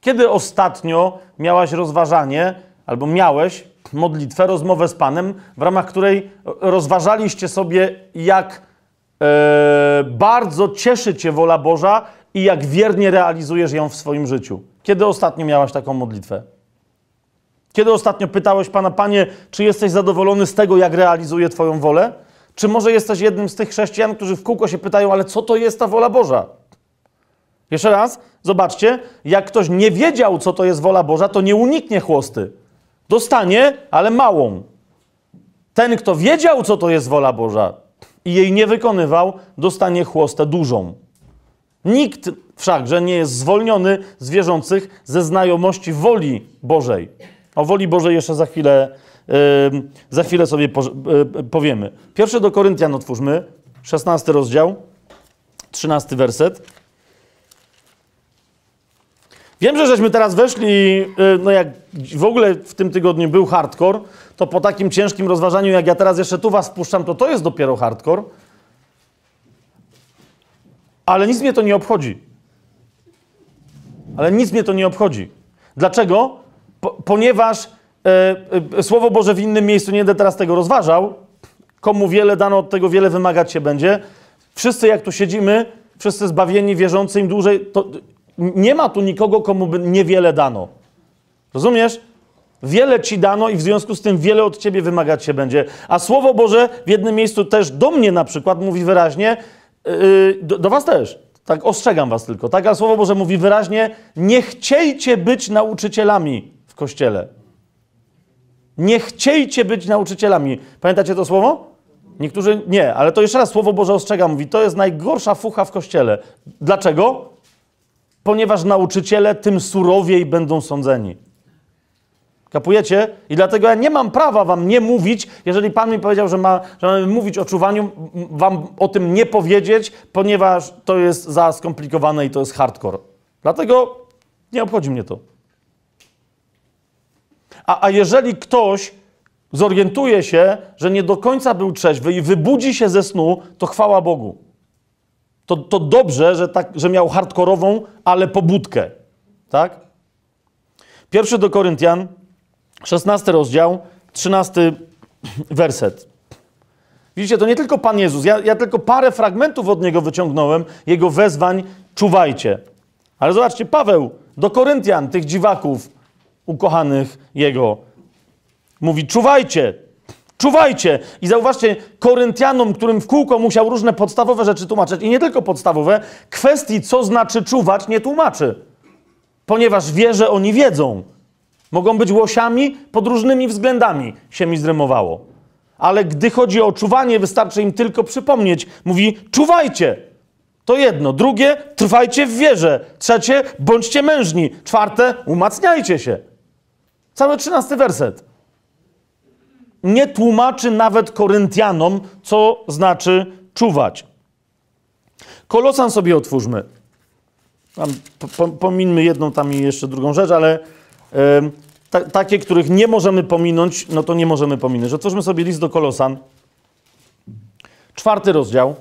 Kiedy ostatnio miałaś rozważanie, albo miałeś modlitwę, rozmowę z Panem, w ramach której rozważaliście sobie, jak e, bardzo cieszy Cię wola Boża i jak wiernie realizujesz ją w swoim życiu? Kiedy ostatnio miałaś taką modlitwę? Kiedy ostatnio pytałeś Pana, Panie, czy jesteś zadowolony z tego, jak realizuje Twoją wolę? Czy może jesteś jednym z tych chrześcijan, którzy w kółko się pytają, ale co to jest ta wola Boża? Jeszcze raz, zobaczcie, jak ktoś nie wiedział, co to jest wola Boża, to nie uniknie chłosty. Dostanie, ale małą. Ten, kto wiedział, co to jest wola Boża i jej nie wykonywał, dostanie chłostę dużą. Nikt wszakże nie jest zwolniony z wierzących ze znajomości woli Bożej. O woli Bożej jeszcze za chwilę, yy, za chwilę sobie po, yy, powiemy. Pierwszy do Koryntian otwórzmy, 16 rozdział, 13 werset. Wiem, że żeśmy teraz weszli, yy, no jak w ogóle w tym tygodniu był hardcore, to po takim ciężkim rozważaniu, jak ja teraz jeszcze tu was wpuszczam, to to jest dopiero hardcore. Ale nic mnie to nie obchodzi. Ale nic mnie to nie obchodzi. Dlaczego? Po, ponieważ e, e, Słowo Boże w innym miejscu, nie będę teraz tego rozważał, komu wiele dano, od tego wiele wymagać się będzie. Wszyscy jak tu siedzimy, wszyscy zbawieni, wierzący im dłużej, to nie ma tu nikogo, komu by niewiele dano. Rozumiesz? Wiele ci dano i w związku z tym wiele od ciebie wymagać się będzie. A Słowo Boże w jednym miejscu też do mnie na przykład mówi wyraźnie, yy, do, do was też, tak ostrzegam was tylko, tak? Ale Słowo Boże mówi wyraźnie, nie chciejcie być nauczycielami w Kościele. Nie chciejcie być nauczycielami. Pamiętacie to słowo? Niektórzy nie, ale to jeszcze raz Słowo Boże ostrzega, mówi, to jest najgorsza fucha w Kościele. Dlaczego? Ponieważ nauczyciele tym surowiej będą sądzeni. Kapujecie? I dlatego ja nie mam prawa wam nie mówić, jeżeli Pan mi powiedział, że, ma, że mamy mówić o czuwaniu, wam o tym nie powiedzieć, ponieważ to jest za skomplikowane i to jest hardcore. Dlatego nie obchodzi mnie to. A, a jeżeli ktoś zorientuje się, że nie do końca był trzeźwy i wybudzi się ze snu, to chwała Bogu. To, to dobrze, że, tak, że miał hardkorową, ale pobudkę. Tak? Pierwszy do Koryntian, 16 rozdział, 13 werset. Widzicie, to nie tylko Pan Jezus. Ja, ja, tylko parę fragmentów od Niego wyciągnąłem, Jego wezwań, czuwajcie. Ale zobaczcie, Paweł do Koryntian, tych dziwaków ukochanych Jego, mówi, czuwajcie, czuwajcie. I zauważcie, Koryntianom, którym w kółko musiał różne podstawowe rzeczy tłumaczyć, i nie tylko podstawowe, kwestii, co znaczy czuwać, nie tłumaczy. Ponieważ wie, że oni wiedzą. Mogą być łosiami pod różnymi względami, się mi zremowało. Ale gdy chodzi o czuwanie, wystarczy im tylko przypomnieć. Mówi, czuwajcie. To jedno. Drugie, trwajcie w wierze. Trzecie, bądźcie mężni. Czwarte, umacniajcie się. Cały trzynasty werset. Nie tłumaczy nawet Koryntianom, co znaczy czuwać. Kolosan sobie otwórzmy. Tam, po, pominmy jedną tam i jeszcze drugą rzecz, ale ta, takie, których nie możemy pominąć, no to nie możemy pominąć. Otwórzmy sobie list do Kolosan. Czwarty rozdział,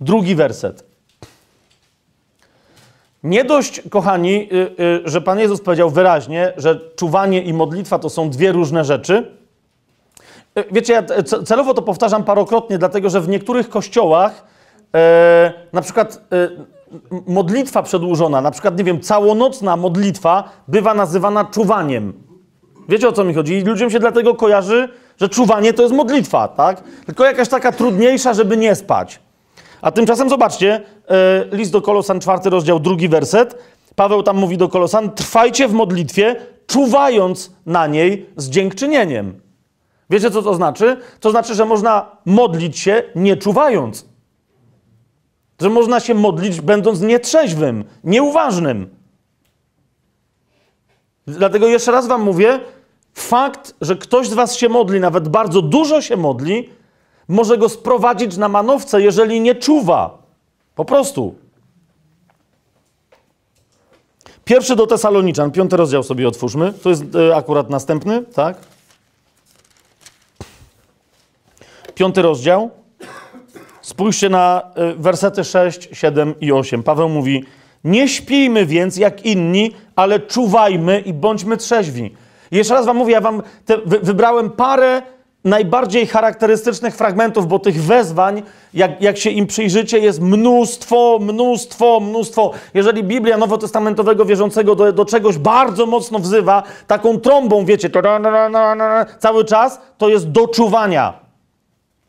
drugi werset. Nie dość, kochani, y, y, że Pan Jezus powiedział wyraźnie, że czuwanie i modlitwa to są dwie różne rzeczy. E, wiecie, ja e, ce- celowo to powtarzam parokrotnie, dlatego że w niektórych kościołach e, na przykład e, modlitwa przedłużona, na przykład, nie wiem, całonocna modlitwa bywa nazywana czuwaniem. Wiecie o co mi chodzi? I ludziom się dlatego kojarzy, że czuwanie to jest modlitwa, tak? Tylko jakaś taka trudniejsza, żeby nie spać. A tymczasem zobaczcie, e, list do Kolosan, czwarty rozdział, drugi werset. Paweł tam mówi do Kolosan, trwajcie w modlitwie, czuwając na niej z dziękczynieniem. Wiecie, co to znaczy? To znaczy, że można modlić się nie czuwając. Że można się modlić, będąc nietrzeźwym, nieuważnym. Dlatego jeszcze raz Wam mówię, fakt, że ktoś z Was się modli, nawet bardzo dużo się modli, może go sprowadzić na manowce, jeżeli nie czuwa. Po prostu. Pierwszy do Tesaloniczan, piąty rozdział sobie otwórzmy. To jest e, akurat następny, tak? Piąty rozdział. Spójrzcie na e, wersety 6, 7 i 8. Paweł mówi: Nie śpijmy więc jak inni, ale czuwajmy i bądźmy trzeźwi. Jeszcze raz wam mówię, ja wam te, wy, wybrałem parę najbardziej charakterystycznych fragmentów, bo tych wezwań, jak, jak się im przyjrzycie, jest mnóstwo, mnóstwo, mnóstwo. Jeżeli Biblia Nowotestamentowego wierzącego do, do czegoś bardzo mocno wzywa, taką trąbą, wiecie, cały czas, to jest do czuwania.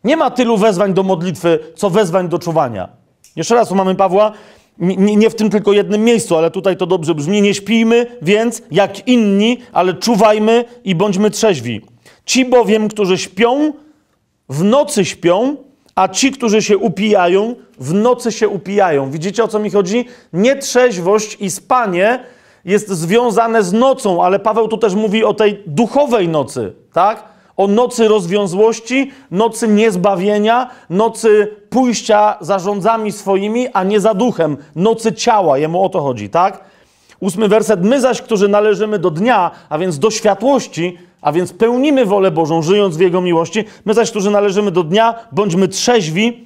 Nie ma tylu wezwań do modlitwy, co wezwań do czuwania. Jeszcze raz, mamy Pawła, nie, nie w tym tylko jednym miejscu, ale tutaj to dobrze brzmi. Nie śpijmy więc jak inni, ale czuwajmy i bądźmy trzeźwi. Ci bowiem, którzy śpią, w nocy śpią, a ci, którzy się upijają, w nocy się upijają. Widzicie o co mi chodzi? Nietrzeźwość i spanie jest związane z nocą, ale Paweł tu też mówi o tej duchowej nocy, tak? O nocy rozwiązłości, nocy niezbawienia, nocy pójścia za rządzami swoimi, a nie za duchem, nocy ciała. Jemu o to chodzi, tak? Ósmy werset. My zaś, którzy należymy do dnia, a więc do światłości, a więc pełnimy wolę Bożą, żyjąc w Jego miłości, my zaś, którzy należymy do dnia, bądźmy trzeźwi,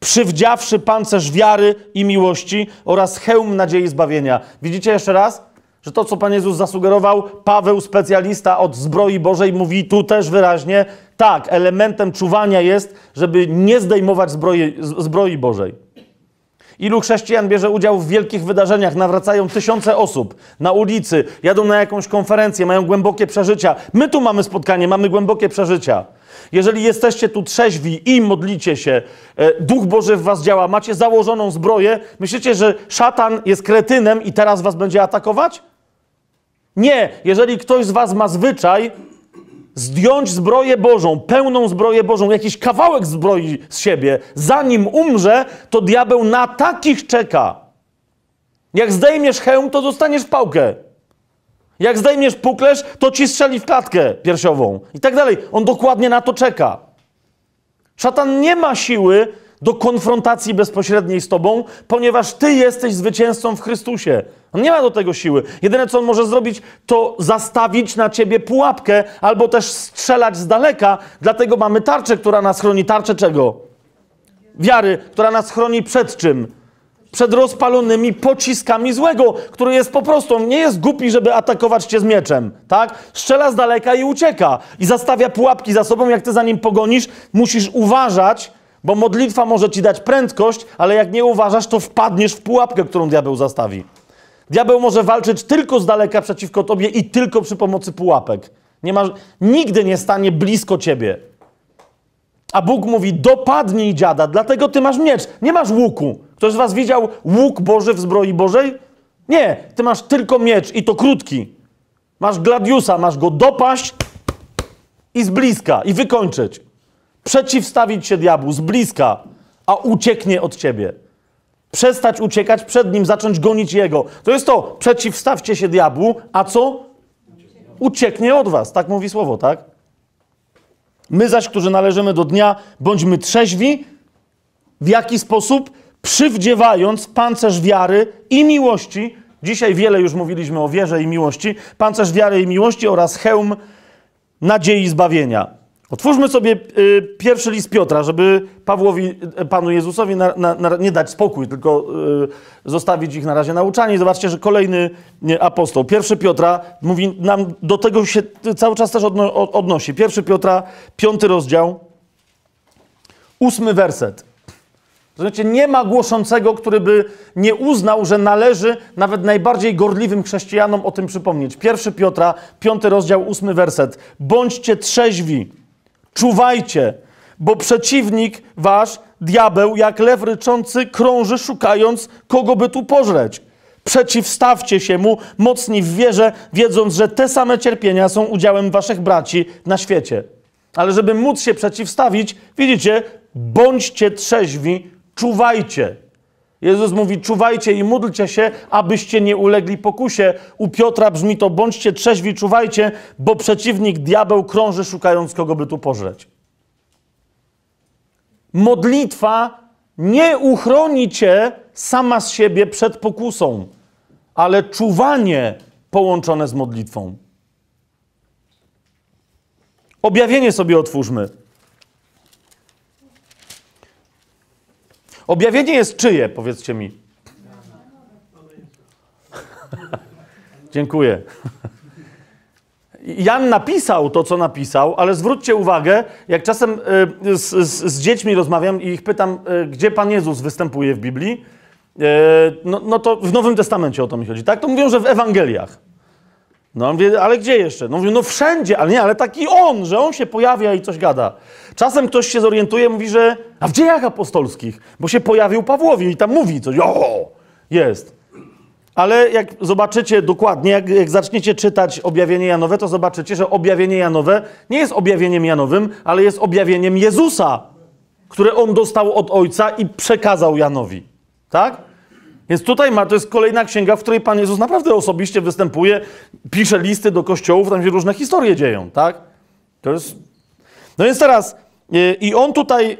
przywdziawszy pancerz wiary i miłości oraz hełm nadziei zbawienia. Widzicie jeszcze raz? Że to, co Pan Jezus zasugerował, Paweł, specjalista od zbroi Bożej, mówi tu też wyraźnie, tak, elementem czuwania jest, żeby nie zdejmować zbroi, zbroi Bożej. Ilu chrześcijan bierze udział w wielkich wydarzeniach, nawracają tysiące osób na ulicy, jadą na jakąś konferencję, mają głębokie przeżycia. My tu mamy spotkanie, mamy głębokie przeżycia. Jeżeli jesteście tu trzeźwi i modlicie się, e, Duch Boży w was działa, macie założoną zbroję, myślicie, że szatan jest kretynem i teraz was będzie atakować? Nie, jeżeli ktoś z was ma zwyczaj zdjąć zbroję Bożą, pełną zbroję Bożą, jakiś kawałek zbroi z siebie, zanim umrze, to diabeł na takich czeka. Jak zdejmiesz hełm, to dostaniesz pałkę. Jak zdejmiesz puklerz, to ci strzeli w klatkę piersiową. I tak dalej. On dokładnie na to czeka. Szatan nie ma siły do konfrontacji bezpośredniej z tobą, ponieważ ty jesteś zwycięzcą w Chrystusie. On nie ma do tego siły. Jedyne, co on może zrobić, to zastawić na ciebie pułapkę albo też strzelać z daleka. Dlatego mamy tarczę, która nas chroni. Tarczę czego? Wiary, która nas chroni przed czym? Przed rozpalonymi pociskami złego, który jest po prostu, nie jest głupi, żeby atakować cię z mieczem, tak? Strzela z daleka i ucieka. I zastawia pułapki za sobą, jak ty za nim pogonisz, musisz uważać, bo modlitwa może ci dać prędkość, ale jak nie uważasz, to wpadniesz w pułapkę, którą diabeł zastawi. Diabeł może walczyć tylko z daleka przeciwko tobie i tylko przy pomocy pułapek. Nie nigdy nie stanie blisko ciebie. A Bóg mówi: dopadnij dziada, dlatego ty masz miecz. Nie masz łuku. Ktoś z was widział łuk Boży w zbroi Bożej? Nie, ty masz tylko miecz i to krótki. Masz gladiusa, masz go dopaść i z bliska, i wykończyć. Przeciwstawić się diabłu z bliska, a ucieknie od ciebie. Przestać uciekać przed nim, zacząć gonić jego. To jest to, przeciwstawcie się diabłu, a co? Ucieknie od was. Tak mówi słowo, tak? My zaś, którzy należymy do dnia, bądźmy trzeźwi. W jaki sposób? Przywdziewając pancerz wiary i miłości. Dzisiaj wiele już mówiliśmy o wierze i miłości. Pancerz wiary i miłości oraz hełm nadziei zbawienia. Otwórzmy sobie y, pierwszy list Piotra, żeby Pawłowi, y, Panu Jezusowi na, na, na, nie dać spokój, tylko y, zostawić ich na razie nauczanie. Zobaczcie, że kolejny nie, apostoł, pierwszy Piotra, mówi nam, do tego się cały czas też odno, odnosi. Pierwszy Piotra, piąty rozdział, ósmy werset. Znaczy, nie ma głoszącego, który by nie uznał, że należy nawet najbardziej gorliwym chrześcijanom o tym przypomnieć. Pierwszy Piotra, piąty rozdział, ósmy werset. Bądźcie trzeźwi Czuwajcie, bo przeciwnik wasz, diabeł, jak lew ryczący, krąży, szukając, kogo by tu pożreć. Przeciwstawcie się mu mocni w wierze, wiedząc, że te same cierpienia są udziałem waszych braci na świecie. Ale żeby móc się przeciwstawić, widzicie, bądźcie trzeźwi, czuwajcie. Jezus mówi: czuwajcie i módlcie się, abyście nie ulegli pokusie. U Piotra brzmi to: bądźcie trzeźwi, czuwajcie, bo przeciwnik diabeł krąży, szukając kogo by tu pożreć. Modlitwa nie uchroni cię sama z siebie przed pokusą, ale czuwanie połączone z modlitwą. Objawienie sobie otwórzmy. Objawienie jest czyje, powiedzcie mi? <laughs> Dziękuję. Jan napisał to, co napisał, ale zwróćcie uwagę, jak czasem y, z, z, z, dziećmi rozmawiam i ich pytam, y, gdzie Pan Jezus występuje w Biblii, y, no, no, to w Nowym Testamencie o to mi chodzi, tak? To mówią, że w Ewangeliach. No, ale gdzie jeszcze? No, mówię, no wszędzie, ale nie, ale taki on, że on się pojawia i coś gada. Czasem ktoś się zorientuje, mówi, że a w dziejach apostolskich, bo się pojawił Pawłowi i tam mówi coś, o, jest. Ale jak zobaczycie dokładnie, jak, jak zaczniecie czytać objawienie Janowe, to zobaczycie, że objawienie Janowe nie jest objawieniem Janowym, ale jest objawieniem Jezusa, które on dostał od Ojca i przekazał Janowi. Tak? Więc tutaj ma, to jest kolejna księga, w której Pan Jezus naprawdę osobiście występuje, pisze listy do kościołów, tam się różne historie dzieją, tak? To jest... No więc teraz, yy, i on tutaj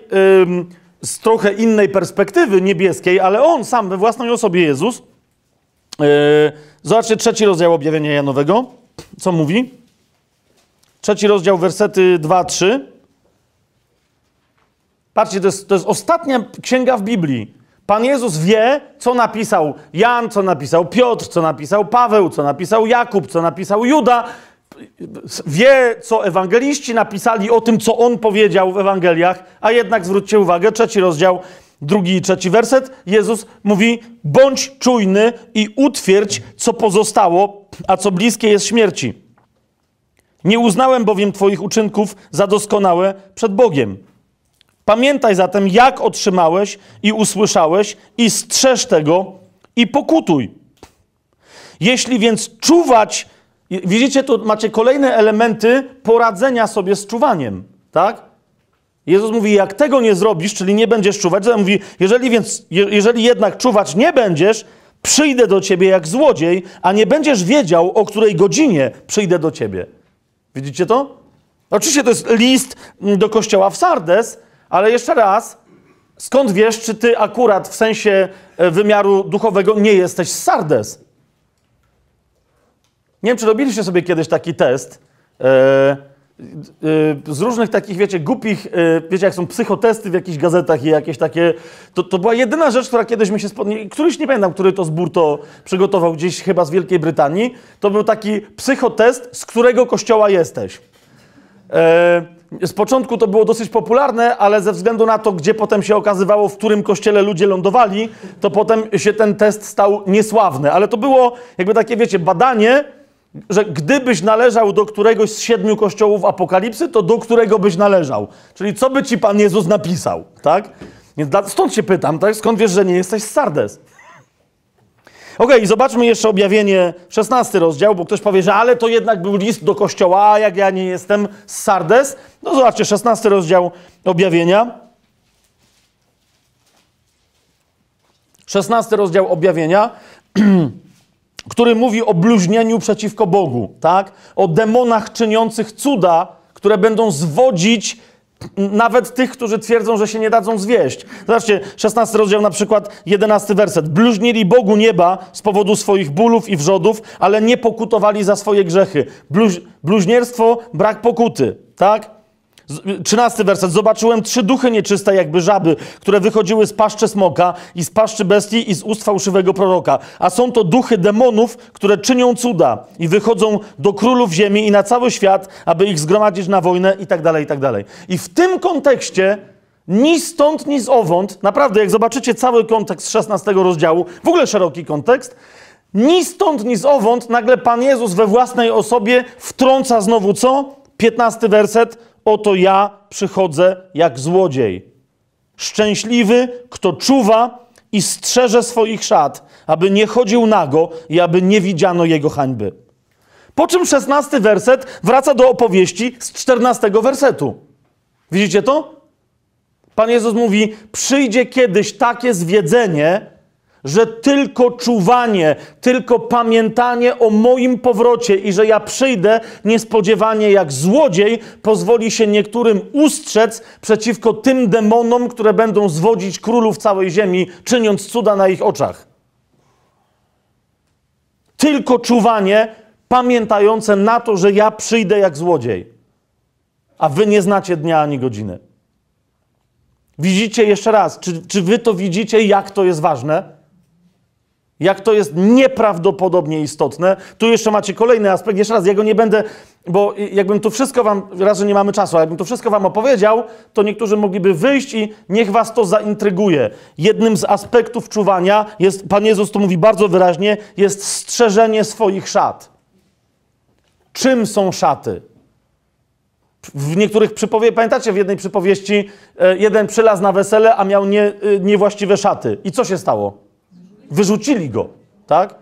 z trochę innej perspektywy niebieskiej, ale on sam we własnej osobie Jezus, yy, zobaczcie trzeci rozdział objawienia Janowego, co mówi? Trzeci rozdział, wersety 2-3. Patrzcie, to jest, to jest ostatnia księga w Biblii Pan Jezus wie, co napisał Jan, co napisał Piotr, co napisał Paweł, co napisał Jakub, co napisał Juda. Wie, co ewangeliści napisali o tym, co on powiedział w Ewangeliach, a jednak zwróćcie uwagę, trzeci rozdział, drugi i trzeci werset. Jezus mówi: bądź czujny i utwierdź, co pozostało, a co bliskie jest śmierci. Nie uznałem bowiem Twoich uczynków za doskonałe przed Bogiem. Pamiętaj zatem, jak otrzymałeś i usłyszałeś, i strzeż tego i pokutuj. Jeśli więc czuwać, widzicie, tu macie kolejne elementy poradzenia sobie z czuwaniem, tak? Jezus mówi, jak tego nie zrobisz, czyli nie będziesz czuwać, to mówi, jeżeli więc, jeżeli jednak czuwać nie będziesz, przyjdę do ciebie jak złodziej, a nie będziesz wiedział, o której godzinie przyjdę do ciebie. Widzicie to? Oczywiście to jest list do kościoła w Sardes, ale jeszcze raz, skąd wiesz, czy ty akurat w sensie e, wymiaru duchowego nie jesteś z Sardes? Nie wiem, czy robiliście sobie kiedyś taki test. E, e, z różnych takich, wiecie, głupich, wiecie, jak są psychotesty w jakichś gazetach i jakieś takie. To, to była jedyna rzecz, która kiedyś mi się spodobała. Któryś nie pamiętam, który to zbór to przygotował gdzieś chyba z Wielkiej Brytanii. To był taki psychotest, z którego kościoła jesteś. Z początku to było dosyć popularne, ale ze względu na to, gdzie potem się okazywało, w którym kościele ludzie lądowali, to potem się ten test stał niesławny. Ale to było jakby takie, wiecie, badanie, że gdybyś należał do któregoś z siedmiu kościołów apokalipsy, to do którego byś należał. Czyli co by ci Pan Jezus napisał, tak? Stąd się pytam, tak? Skąd wiesz, że nie jesteś z Sardes? Ok, zobaczmy jeszcze objawienie, 16 rozdział, bo ktoś powie, że ale to jednak był list do kościoła, a jak ja nie jestem z Sardes. No zobaczcie, 16 rozdział objawienia. 16 rozdział objawienia, <clears throat> który mówi o bluźnieniu przeciwko Bogu, tak? O demonach czyniących cuda, które będą zwodzić nawet tych, którzy twierdzą, że się nie dadzą zwieść. Zobaczcie, 16 rozdział na przykład, 11 werset. Bluźnili Bogu nieba z powodu swoich bólów i wrzodów, ale nie pokutowali za swoje grzechy. Bluź, bluźnierstwo, brak pokuty, tak? Trzynasty werset. Zobaczyłem trzy duchy nieczyste, jakby żaby, które wychodziły z paszczy smoka i z paszczy bestii i z ust fałszywego proroka. A są to duchy demonów, które czynią cuda i wychodzą do królów ziemi i na cały świat, aby ich zgromadzić na wojnę i tak dalej, i tak dalej. I w tym kontekście ni stąd, ni z owąd, naprawdę, jak zobaczycie cały kontekst 16 rozdziału, w ogóle szeroki kontekst, ni stąd, ni z owąd, nagle Pan Jezus we własnej osobie wtrąca znowu co? 15 werset. Oto ja przychodzę jak złodziej. Szczęśliwy, kto czuwa i strzeże swoich szat, aby nie chodził nago i aby nie widziano jego hańby. Po czym 16 werset wraca do opowieści z 14 wersetu. Widzicie to? Pan Jezus mówi: Przyjdzie kiedyś takie zwiedzenie, że tylko czuwanie, tylko pamiętanie o moim powrocie i że ja przyjdę niespodziewanie jak złodziej, pozwoli się niektórym ustrzec przeciwko tym demonom, które będą zwodzić królów całej ziemi, czyniąc cuda na ich oczach. Tylko czuwanie, pamiętające na to, że ja przyjdę jak złodziej, a wy nie znacie dnia ani godziny. Widzicie jeszcze raz, czy, czy wy to widzicie, jak to jest ważne? Jak to jest nieprawdopodobnie istotne. Tu jeszcze macie kolejny aspekt. Jeszcze raz, ja go nie będę, bo jakbym tu wszystko wam, raz, że nie mamy czasu, a jakbym tu wszystko wam opowiedział, to niektórzy mogliby wyjść i niech was to zaintryguje. Jednym z aspektów czuwania jest, Pan Jezus to mówi bardzo wyraźnie, jest strzeżenie swoich szat. Czym są szaty? W niektórych przypowieściach, pamiętacie w jednej przypowieści, e, jeden przylazł na wesele, a miał nie, e, niewłaściwe szaty. I co się stało? Wyrzucili go, tak?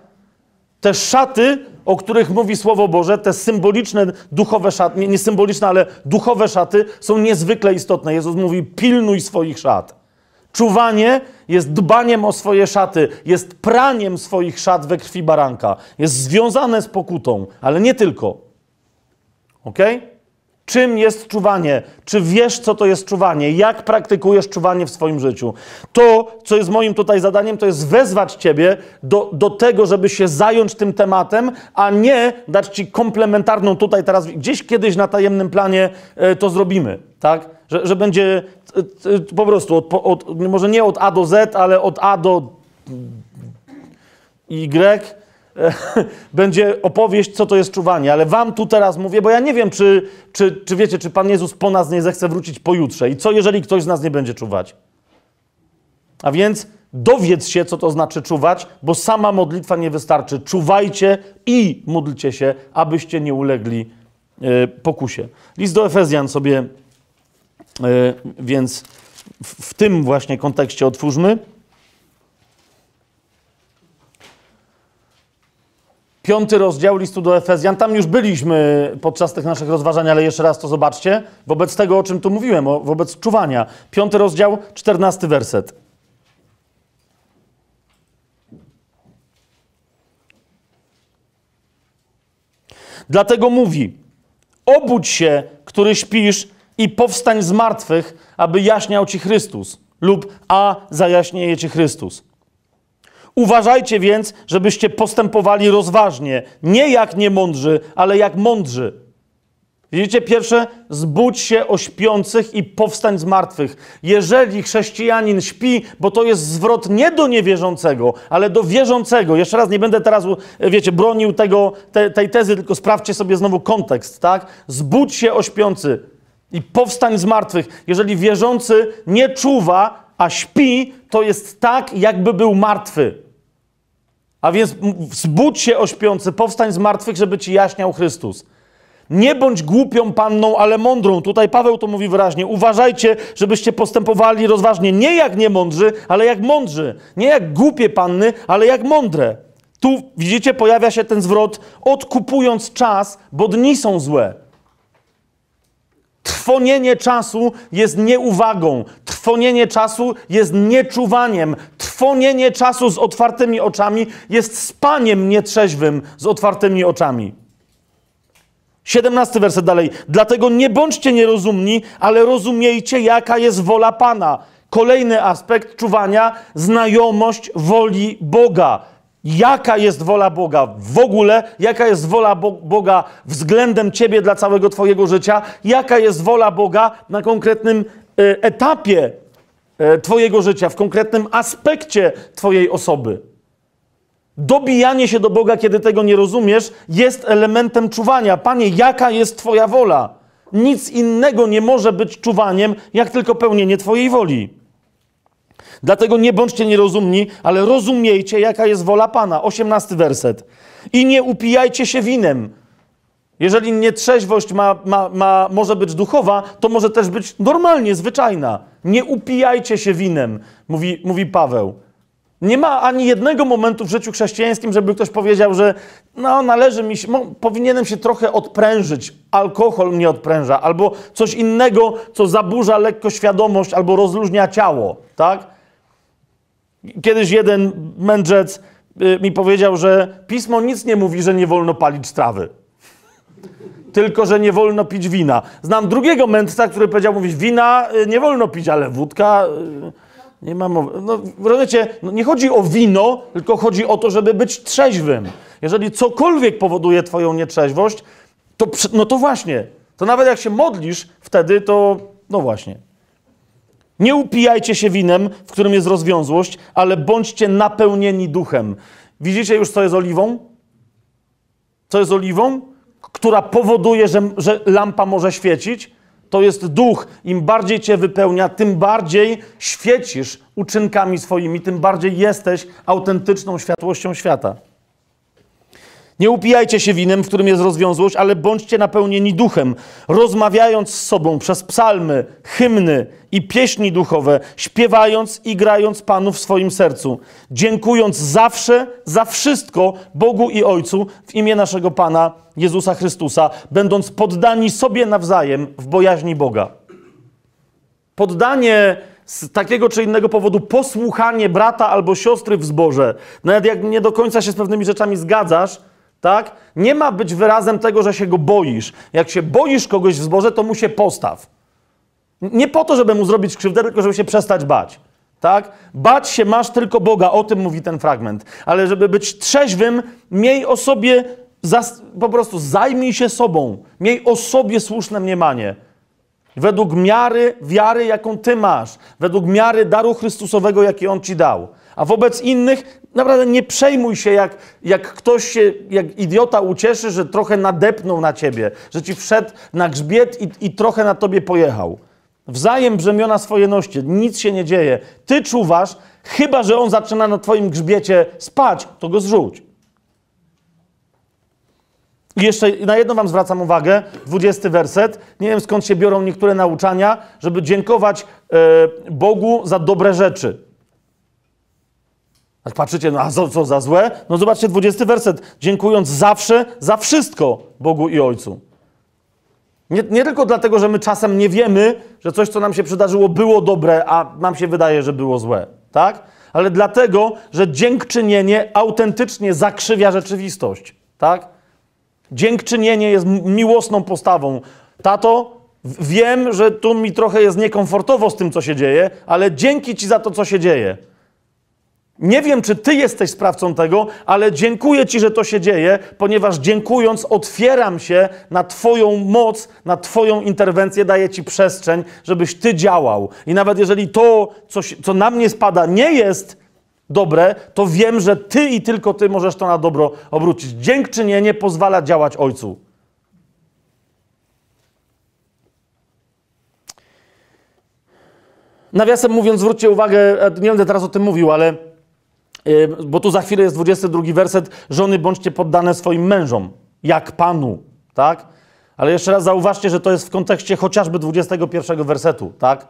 Te szaty, o których mówi Słowo Boże, te symboliczne, duchowe szaty, nie, nie symboliczne, ale duchowe szaty są niezwykle istotne. Jezus mówi, pilnuj swoich szat. Czuwanie jest dbaniem o swoje szaty, jest praniem swoich szat we krwi baranka. Jest związane z pokutą, ale nie tylko. Okej? Okay? Czym jest czuwanie? Czy wiesz, co to jest czuwanie? Jak praktykujesz czuwanie w swoim życiu? To, co jest moim tutaj zadaniem, to jest wezwać Ciebie do, do tego, żeby się zająć tym tematem, a nie dać Ci komplementarną tutaj teraz, gdzieś kiedyś na tajemnym planie e, to zrobimy, tak? Że, że będzie e, e, po prostu, od, od, może nie od A do Z, ale od A do Y, <laughs> będzie opowieść, co to jest czuwanie, ale wam tu teraz mówię, bo ja nie wiem, czy, czy, czy wiecie, czy Pan Jezus po nas nie zechce wrócić pojutrze i co, jeżeli ktoś z nas nie będzie czuwać. A więc dowiedz się, co to znaczy czuwać, bo sama modlitwa nie wystarczy. Czuwajcie i módlcie się, abyście nie ulegli y, pokusie. List do Efezjan sobie y, więc w, w tym właśnie kontekście otwórzmy. Piąty rozdział listu do Efezjan. Tam już byliśmy podczas tych naszych rozważań, ale jeszcze raz to zobaczcie. Wobec tego, o czym tu mówiłem, wobec czuwania. Piąty rozdział, czternasty werset. Dlatego mówi: Obudź się, który śpisz, i powstań z martwych, aby jaśniał ci Chrystus, lub a zajaśnieje ci Chrystus. Uważajcie więc, żebyście postępowali rozważnie, nie jak niemądrzy, ale jak mądrzy. Widzicie, pierwsze, zbudź się o śpiących i powstań z martwych. Jeżeli chrześcijanin śpi, bo to jest zwrot nie do niewierzącego, ale do wierzącego. Jeszcze raz nie będę teraz, wiecie, bronił tego, te, tej tezy, tylko sprawdźcie sobie znowu kontekst, tak? Zbudź się o śpiący i powstań z martwych. Jeżeli wierzący nie czuwa, a śpi, to jest tak, jakby był martwy. A więc zbudź się o śpiący, powstań z martwych, żeby ci jaśniał Chrystus. Nie bądź głupią panną, ale mądrą. Tutaj Paweł to mówi wyraźnie. Uważajcie, żebyście postępowali rozważnie. Nie jak niemądrzy, ale jak mądrzy. Nie jak głupie panny, ale jak mądre. Tu widzicie, pojawia się ten zwrot, odkupując czas, bo dni są złe. Trwonienie czasu jest nieuwagą. Trwonienie czasu jest nieczuwaniem. Trwonienie czasu z otwartymi oczami jest spaniem nietrzeźwym z otwartymi oczami. 17 werset dalej. Dlatego nie bądźcie nierozumni, ale rozumiejcie, jaka jest wola Pana. Kolejny aspekt czuwania znajomość woli Boga. Jaka jest wola Boga w ogóle? Jaka jest wola Bo Boga względem ciebie dla całego twojego życia? Jaka jest wola Boga na konkretnym y, etapie y, twojego życia, w konkretnym aspekcie twojej osoby? Dobijanie się do Boga, kiedy tego nie rozumiesz, jest elementem czuwania. Panie, jaka jest Twoja wola? Nic innego nie może być czuwaniem, jak tylko pełnienie Twojej woli. Dlatego nie bądźcie nierozumni, ale rozumiejcie, jaka jest wola Pana. Osiemnasty werset. I nie upijajcie się winem. Jeżeli nietrzeźwość ma, ma, ma, może być duchowa, to może też być normalnie, zwyczajna. Nie upijajcie się winem, mówi, mówi Paweł. Nie ma ani jednego momentu w życiu chrześcijańskim, żeby ktoś powiedział, że no, należy mi się, powinienem się trochę odprężyć. Alkohol mnie odpręża, albo coś innego, co zaburza lekko świadomość, albo rozluźnia ciało, tak? Kiedyś jeden mędrzec y, mi powiedział, że pismo nic nie mówi, że nie wolno palić trawy. Tylko, że nie wolno pić wina. Znam drugiego mędrca, który powiedział, mówić, wina y, nie wolno pić, ale wódka... Y, nie ma mowy. No, rozumiecie, no nie chodzi o wino, tylko chodzi o to, żeby być trzeźwym. Jeżeli cokolwiek powoduje twoją nietrzeźwość, to, no to właśnie, to nawet jak się modlisz wtedy, to no właśnie. Nie upijajcie się winem, w którym jest rozwiązłość, ale bądźcie napełnieni duchem. Widzicie już, co jest oliwą? Co jest oliwą? Która powoduje, że, że lampa może świecić? To jest duch. Im bardziej cię wypełnia, tym bardziej świecisz uczynkami swoimi, tym bardziej jesteś autentyczną światłością świata. Nie upijajcie się winem, w którym jest rozwiązłość, ale bądźcie napełnieni duchem, rozmawiając z sobą przez psalmy, hymny i pieśni duchowe, śpiewając i grając Panu w swoim sercu, dziękując zawsze za wszystko Bogu i Ojcu w imię naszego Pana Jezusa Chrystusa, będąc poddani sobie nawzajem w bojaźni Boga. Poddanie z takiego czy innego powodu, posłuchanie brata albo siostry w zborze, nawet jak nie do końca się z pewnymi rzeczami zgadzasz, tak? Nie ma być wyrazem tego, że się go boisz. Jak się boisz kogoś w zborze, to mu się postaw. Nie po to, żeby mu zrobić krzywdę, tylko żeby się przestać bać. Tak? Bać się masz tylko Boga, o tym mówi ten fragment. Ale żeby być trzeźwym, miej o sobie, po prostu zajmij się sobą. Miej o sobie słuszne mniemanie. Według miary wiary, jaką ty masz. Według miary daru Chrystusowego, jaki On ci dał. A wobec innych naprawdę nie przejmuj się, jak, jak ktoś się, jak idiota ucieszy, że trochę nadepnął na ciebie, że ci wszedł na grzbiet i, i trochę na tobie pojechał. Wzajem brzemiona swoje noście, nic się nie dzieje. Ty czuwasz, chyba że on zaczyna na twoim grzbiecie spać, to go zrzuć. I jeszcze na jedno wam zwracam uwagę, dwudziesty werset. Nie wiem skąd się biorą niektóre nauczania, żeby dziękować e, Bogu za dobre rzeczy. Patrzycie, no a co, co za złe? No zobaczcie, 20 werset. Dziękując zawsze za wszystko Bogu i Ojcu. Nie, nie, tylko dlatego, że my czasem nie wiemy, że coś, co nam się przydarzyło, było dobre, a nam się wydaje, że było złe. Tak? Ale dlatego, że dziękczynienie autentycznie zakrzywia rzeczywistość. Tak? Dziękczynienie jest miłosną postawą. Tato, wiem, że tu mi trochę jest niekomfortowo z tym, co się dzieje, ale dzięki Ci za to, co się dzieje. Nie wiem, czy ty jesteś sprawcą tego, ale dziękuję ci, że to się dzieje, ponieważ dziękując, otwieram się na Twoją moc, na Twoją interwencję, daję Ci przestrzeń, żebyś Ty działał. I nawet jeżeli to, co, na mnie spada, nie jest dobre, to wiem, że Ty i tylko Ty możesz to na dobro obrócić. Dziękczynienie pozwala działać Ojcu. Nawiasem mówiąc, zwróćcie uwagę, nie będę teraz o tym mówił, ale bo tu za chwilę jest 22 werset, żony bądźcie poddane swoim mężom, jak Panu, tak? Ale jeszcze raz zauważcie, że to jest w kontekście chociażby 21 wersetu, tak?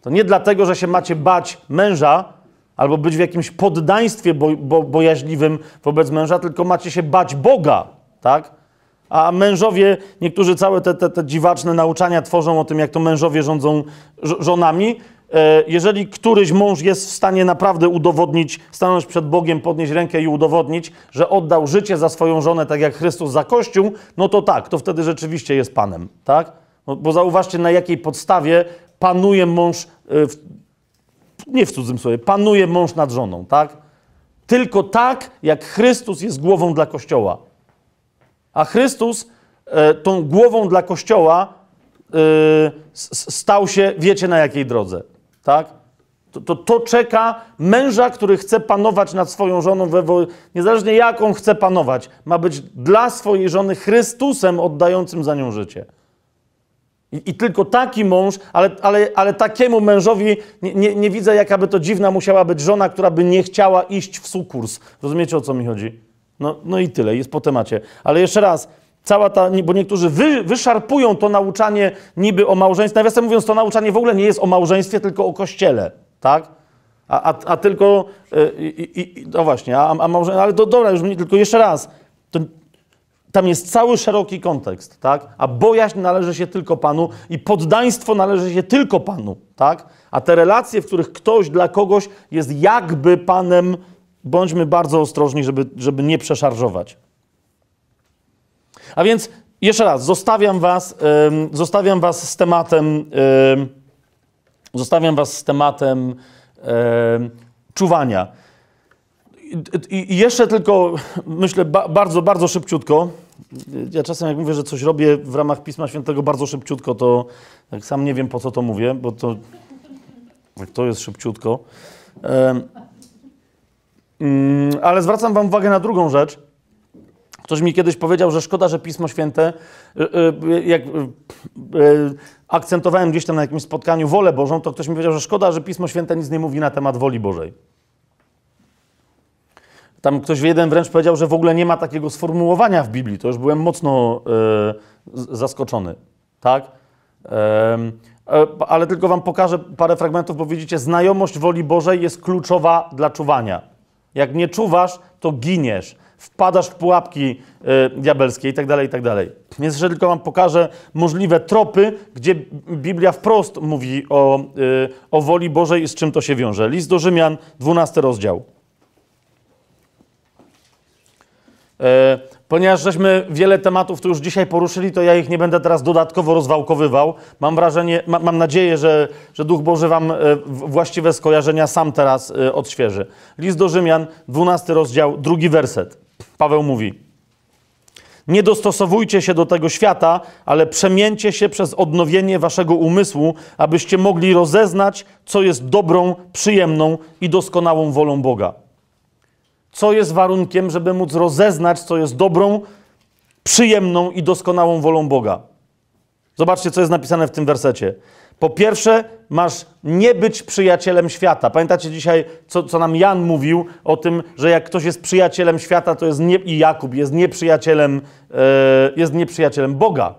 To nie dlatego, że się macie bać męża, albo być w jakimś poddaństwie bo, bo, bojaźliwym wobec męża, tylko macie się bać Boga, tak? A mężowie, niektórzy całe te, te, te dziwaczne nauczania tworzą o tym, jak to mężowie rządzą żonami, jeżeli któryś mąż jest w stanie naprawdę udowodnić, stanąć przed Bogiem, podnieść rękę i udowodnić, że oddał życie za swoją żonę, tak jak Chrystus za Kościół, no to tak, to wtedy rzeczywiście jest Panem, tak? No, bo zauważcie, na jakiej podstawie panuje mąż, e, w, nie w cudzym słowie, panuje mąż nad żoną, tak? Tylko tak, jak Chrystus jest głową dla Kościoła. A Chrystus e, tą głową dla Kościoła e, stał się, wiecie na jakiej drodze, tak? To, to, to, czeka męża, który chce panować nad swoją żoną, we, niezależnie jaką chce panować, ma być dla swojej żony Chrystusem oddającym za nią życie. I, I, tylko taki mąż, ale, ale, ale takiemu mężowi nie, nie, nie, widzę, jaka by to dziwna musiała być żona, która by nie chciała iść w sukurs. Rozumiecie, o co mi chodzi? No, no i tyle, jest po temacie. Ale jeszcze raz, cała ta, bo niektórzy wy, wyszarpują to nauczanie niby o małżeństwie. Nawiasem mówiąc, to nauczanie w ogóle nie jest o małżeństwie, tylko o kościele, tak? A, a, a tylko, yy, no właśnie, a, a małżeństwo, ale to dobra, już nie, tylko jeszcze raz, to, tam jest cały szeroki kontekst, tak? A bojaźń należy się tylko Panu i poddaństwo należy się tylko Panu, tak? A te relacje, w których ktoś dla kogoś jest jakby Panem, bądźmy bardzo ostrożni, żeby, żeby nie przeszarżować. A więc jeszcze raz, zostawiam was, zostawiam was z tematem, zostawiam was z tematem czuwania. I, jeszcze tylko, myślę, ba, bardzo, bardzo szybciutko. Ja czasem jak mówię, że coś robię w ramach Pisma Świętego bardzo szybciutko, to tak sam nie wiem, po co to mówię, bo to, to jest szybciutko. Mm, ale zwracam wam uwagę na drugą rzecz. Ktoś mi kiedyś powiedział, że szkoda, że Pismo Święte, y, y, jak y, akcentowałem gdzieś tam na jakimś spotkaniu wolę Bożą, to ktoś mi powiedział, że szkoda, że Pismo Święte nic nie mówi na temat woli Bożej. Tam ktoś jeden wręcz powiedział, że w ogóle nie ma takiego sformułowania w Biblii. To już byłem mocno e, zaskoczony. Tak? E, ale tylko wam pokażę parę fragmentów, bo widzicie, znajomość woli Bożej jest kluczowa dla czuwania. Jak nie czuwasz, to giniesz. Wpadasz w pułapki e, diabelskie i tak dalej, i tak dalej. Więc jeszcze tylko wam pokażę możliwe tropy, gdzie Biblia wprost mówi o, e, o woli Bożej i z czym to się wiąże. List do Rzymian, 12 rozdział. E, ponieważ żeśmy wiele tematów tu już dzisiaj poruszyli, to ja ich nie będę teraz dodatkowo rozwałkowywał. Mam wrażenie, ma, mam nadzieję, że, że Duch Boży Wam e, właściwe skojarzenia sam teraz e, odświeży. List do Rzymian, 12 rozdział, drugi werset. Paweł mówi: Nie dostosowujcie się do tego świata, ale przemieńcie się przez odnowienie waszego umysłu, abyście mogli rozeznać, co jest dobrą, przyjemną i doskonałą wolą Boga co jest warunkiem, żeby móc rozeznać, co jest dobrą, przyjemną i doskonałą wolą Boga. Zobaczcie, co jest napisane w tym wersecie. Po pierwsze, masz nie być przyjacielem świata. Pamiętacie dzisiaj, co, co nam Jan mówił o tym, że jak ktoś jest przyjacielem świata, to jest nie, i Jakub jest nieprzyjacielem, yy, jest nieprzyjacielem Boga.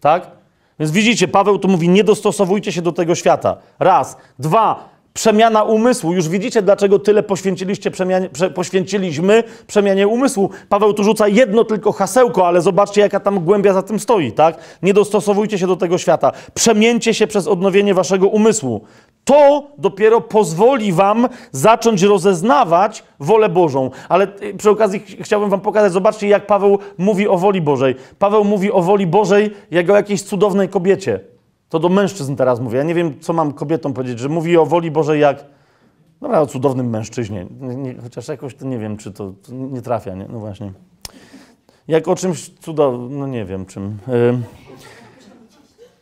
Tak? Więc widzicie, Paweł tu mówi: nie dostosowujcie się do tego świata. Raz. Dwa, Przemiana umysłu. Już widzicie, dlaczego tyle poświęciliście przemianie, prze, poświęciliśmy przemianie umysłu. Paweł tu rzuca jedno tylko hasełko, ale zobaczcie, jaka tam głębia za tym stoi, tak? Nie dostosowujcie się do tego świata. Przemieńcie się przez odnowienie waszego umysłu. To dopiero pozwoli wam zacząć rozeznawać wolę Bożą. Ale y, przy okazji chciałbym wam pokazać, zobaczcie, jak Paweł mówi o woli Bożej. Paweł mówi o woli Bożej jak o jakiejś cudownej kobiecie. To do mężczyzn teraz mówię. Ja nie wiem, co mam kobietom powiedzieć, że mówi o woli Bożej jak. Dobra, o cudownym mężczyźnie. Nie, chociaż jakoś to nie wiem, czy to, to nie trafia, nie? No właśnie. Jak o czymś cudownym, no nie wiem czym. Yy.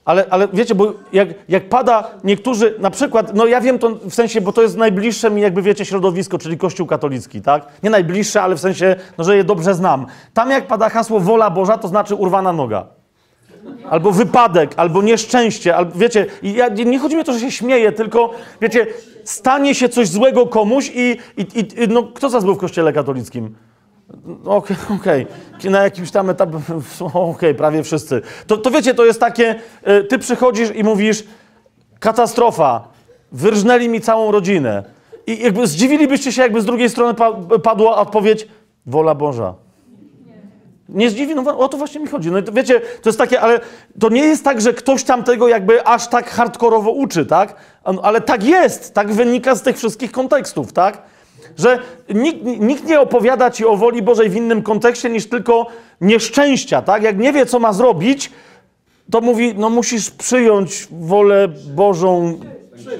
Ale, ale wiecie, bo jak, jak pada niektórzy, na przykład, no ja wiem to w sensie, bo to jest najbliższe mi jakby wiecie środowisko, czyli Kościół katolicki, tak? Nie najbliższe, ale w sensie, no, że je dobrze znam. Tam jak pada hasło wola Boża, to znaczy urwana noga albo wypadek, albo nieszczęście, albo wiecie, ja, nie chodzi mi o to, że się śmieję, tylko wiecie, stanie się coś złego komuś i, i, i no, kto z was był w kościele katolickim? <laughs> Okej, okay, okay, na jakimś tam etapie, <laughs> okej, okay, prawie wszyscy. To, to wiecie, to jest takie, y, ty przychodzisz i mówisz, katastrofa, wyrżnęli mi całą rodzinę. I jakby zdziwilibyście się, jakby z drugiej strony padła odpowiedź, wola Boża. Nie zdziwi, no o to właśnie mi chodzi. No wiecie, to jest takie, ale to nie jest tak, że ktoś tam tego jakby aż tak hardkorowo uczy, tak? Ale tak jest, tak wynika z tych wszystkich kontekstów, tak? Że nikt, nikt nie opowiada ci o woli Bożej w innym kontekście niż tylko nieszczęścia, tak? Jak nie wie, co ma zrobić, to mówi, no musisz przyjąć wolę Bożą,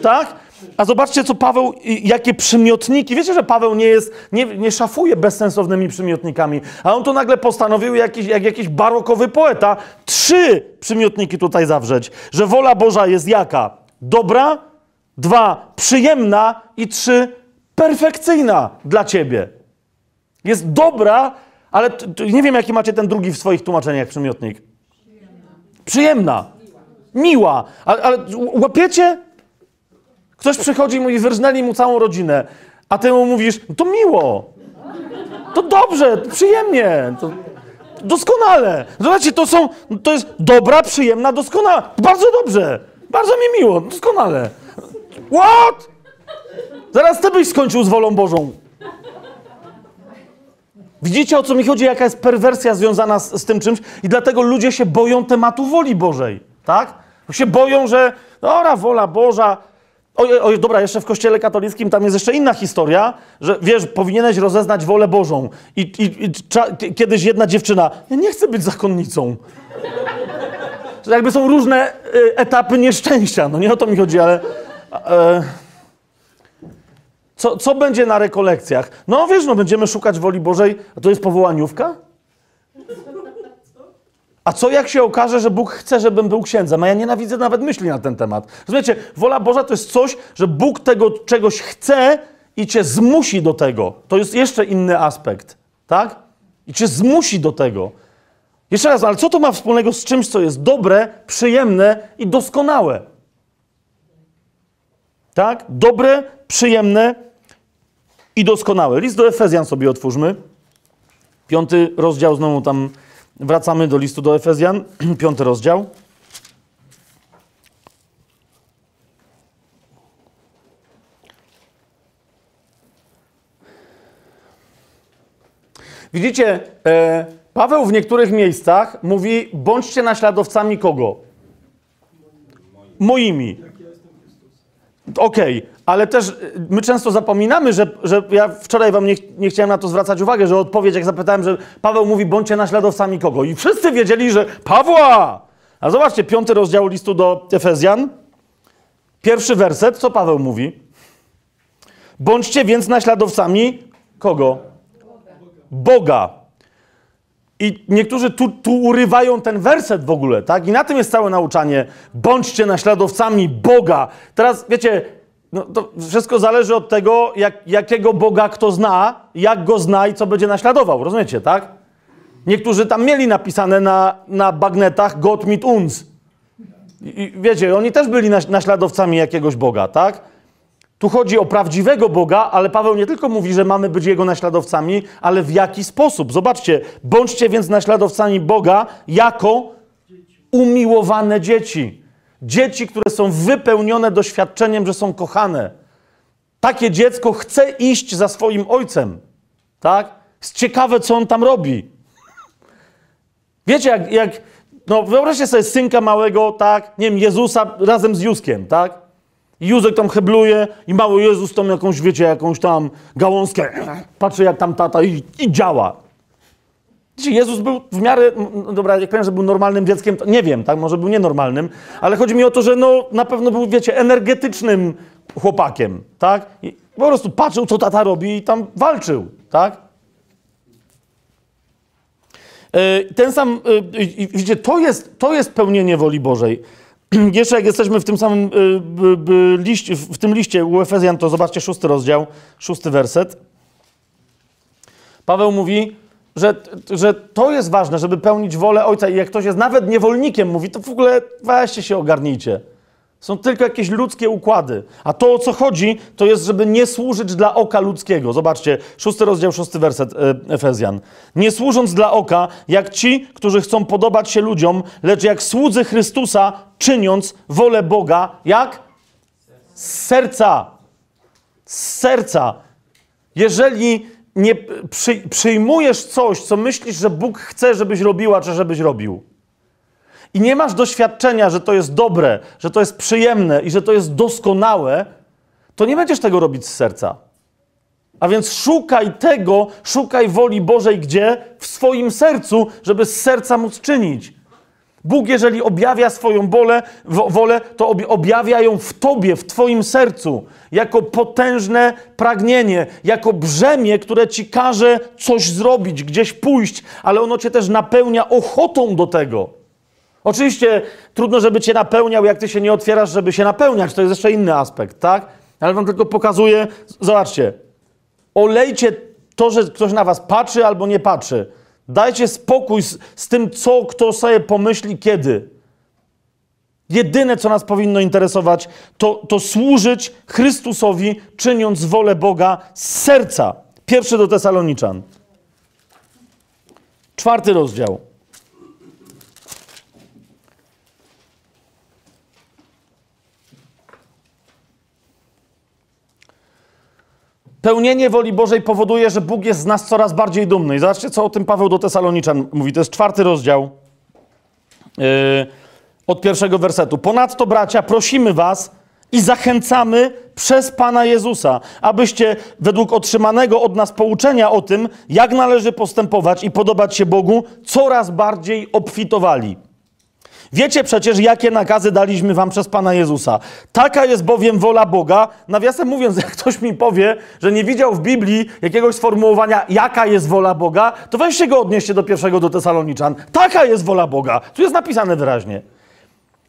tak? A zobaczcie, co Paweł, jakie przymiotniki. Wiecie, że Paweł nie jest, nie, nie szafuje bezsensownymi przymiotnikami, a on tu nagle postanowił, jakiś, jak jakiś barokowy poeta, trzy przymiotniki tutaj zawrzeć. Że wola Boża jest jaka? Dobra, dwa, przyjemna i trzy, perfekcyjna dla ciebie. Jest dobra, ale nie wiem, jaki macie ten drugi w swoich tłumaczeniach przymiotnik. Przyjemna. Miła. Ale, ale łapiecie? Ktoś przychodzi i wyrżnęli mu całą rodzinę, a ty mu mówisz, to miło. To dobrze, przyjemnie. To doskonale. Zobaczcie, to są, to jest dobra, przyjemna, doskonała. Bardzo dobrze. Bardzo mi miło, doskonale. What? Zaraz ty byś skończył z wolą Bożą. Widzicie, o co mi chodzi? Jaka jest perwersja związana z, z tym czymś i dlatego ludzie się boją tematu woli Bożej, tak? Się boją, że dobra, wola Boża, Oj, oj, dobra, jeszcze w kościele katolickim tam jest jeszcze inna historia, że wiesz, powinieneś rozeznać wolę Bożą. I, i, i cza, kiedyś jedna dziewczyna, ja nie chcę być zakonnicą. Że jakby są różne y, etapy nieszczęścia, no nie o to mi chodzi, ale... Y, co, co będzie na rekolekcjach? No wiesz, no będziemy szukać woli Bożej, a to jest powołaniówka? A co jak się okaże, że Bóg chce, żebym był księdzem? A ja nienawidzę nawet myśli na ten temat. Rozumiecie, wola Boża to jest coś, że Bóg tego czegoś chce i cię zmusi do tego. To jest jeszcze inny aspekt, tak? I cię zmusi do tego. Jeszcze raz, ale co to ma wspólnego z czymś, co jest dobre, przyjemne i doskonałe? Tak? Dobre, przyjemne i doskonałe. List do Efezjan sobie otwórzmy. Piąty rozdział, znowu tam Wracamy do listu do Efezjan, <clears throat> piąty rozdział. Widzicie, e, Paweł w niektórych miejscach mówi: bądźcie naśladowcami kogo? Moimi. Okej, okay, ale też y, my często zapominamy, że, że ja wczoraj wam nie, nie chciałem na to zwracać uwagę, że odpowiedź, jak zapytałem, że Paweł mówi, bądźcie naśladowcami kogo? I wszyscy wiedzieli, że Pawła! A zobaczcie, piąty rozdział listu do Efezjan, pierwszy werset, co Paweł mówi? Bądźcie więc naśladowcami kogo? Boga. I niektórzy tu, tu urywają ten werset w ogóle, tak? I na tym jest całe nauczanie. Bądźcie naśladowcami Boga. Teraz, wiecie, no to wszystko zależy od tego, jak, jakiego Boga kto zna, jak go zna i co będzie naśladował. Rozumiecie, tak? Niektórzy tam mieli napisane na, na bagnetach God mit uns. I, wiecie, oni też byli naśladowcami jakiegoś Boga, tak? Tu chodzi o prawdziwego Boga, ale Paweł nie tylko mówi, że mamy być Jego naśladowcami, ale w jaki sposób. Zobaczcie, bądźcie więc naśladowcami Boga jako umiłowane dzieci. Dzieci, które są wypełnione doświadczeniem, że są kochane. Takie dziecko chce iść za swoim ojcem. Tak? Jest ciekawe, co on tam robi. Wiecie, jak, jak no wyobraźcie sobie synka małego, tak? Nie wiem, Jezusa razem z Józkiem, tak? I Józek tam hebluje i mały Jezus tam jakąś, wiecie, jakąś tam gałązkę. Patrzy jak tam tata i, i działa. Jezus był w miarę, dobra, jak powiem, że był normalnym dzieckiem, to nie wiem, tak, może był nienormalnym, ale chodzi mi o to, że no, na pewno był, wiecie, energetycznym chłopakiem, tak? I po prostu patrzył, co tata robi i tam walczył, tak? E, ten sam, e, widzicie, to jest, to jest pełnienie woli Bożej. <clears throat> Jeszcze jak jesteśmy w tym samym e, liście, w tym liście u Efezjan, to zobaczcie szósty rozdział, szósty werset. Paweł mówi, że, że to jest ważne, żeby pełnić wolę Ojca i jak ktoś jest nawet niewolnikiem, mówi, to w ogóle weźcie się ogarnijcie. Są tylko jakieś ludzkie układy. A to, o co chodzi, to jest, żeby nie służyć dla oka ludzkiego. Zobaczcie, szósty rozdział, szósty werset e, Efezjan. Nie służąc dla oka, jak ci, którzy chcą podobać się ludziom, lecz jak słudzy Chrystusa, czyniąc wolę Boga, jak? Z serca. Z serca. Jeżeli nie przy, przyjmujesz coś, co myślisz, że Bóg chce, żebyś robiła, czy żebyś robił, i nie masz doświadczenia, że to jest dobre, że to jest przyjemne i że to jest doskonałe, to nie będziesz tego robić z serca. A więc szukaj tego, szukaj woli Bożej gdzie? W swoim sercu, żeby z serca móc czynić. Bóg, jeżeli objawia swoją wolę, wolę, to objawia ją w tobie, w twoim sercu, jako potężne pragnienie, jako brzemię, które ci każe coś zrobić, gdzieś pójść, ale ono cię też napełnia ochotą do tego. Oczywiście trudno, żeby cię napełniał, jak ty się nie otwierasz, żeby się napełniać. To jest jeszcze inny aspekt, tak? Ale wam tylko pokazuję, zobaczcie, olejcie to, że ktoś na was patrzy albo nie patrzy. Dajcie spokój z, z tym, co kto sobie pomyśli, kiedy. Jedyne, co nas powinno interesować, to, to służyć Chrystusowi, czyniąc wolę Boga z serca. Pierwszy do Tesaloniczan. Czwarty rozdział. Pełnienie woli Bożej powoduje, że Bóg jest z nas coraz bardziej dumny. I zobaczcie, co o tym Paweł do Tesaloniczan mówi. To jest czwarty rozdział yy, od pierwszego wersetu. Ponadto, bracia, prosimy was i zachęcamy przez Pana Jezusa, abyście według otrzymanego od nas pouczenia o tym, jak należy postępować i podobać się Bogu, coraz bardziej obfitowali. Wiecie przecież, jakie nakazy daliśmy wam przez Pana Jezusa. Taka jest bowiem wola Boga. Nawiasem mówiąc, <laughs> jak ktoś mi powie, że nie widział w Biblii jakiegoś sformułowania, jaka jest wola Boga, to weźcie go odnieście do pierwszego do Tesaloniczan. Taka jest wola Boga. Tu jest napisane wyraźnie.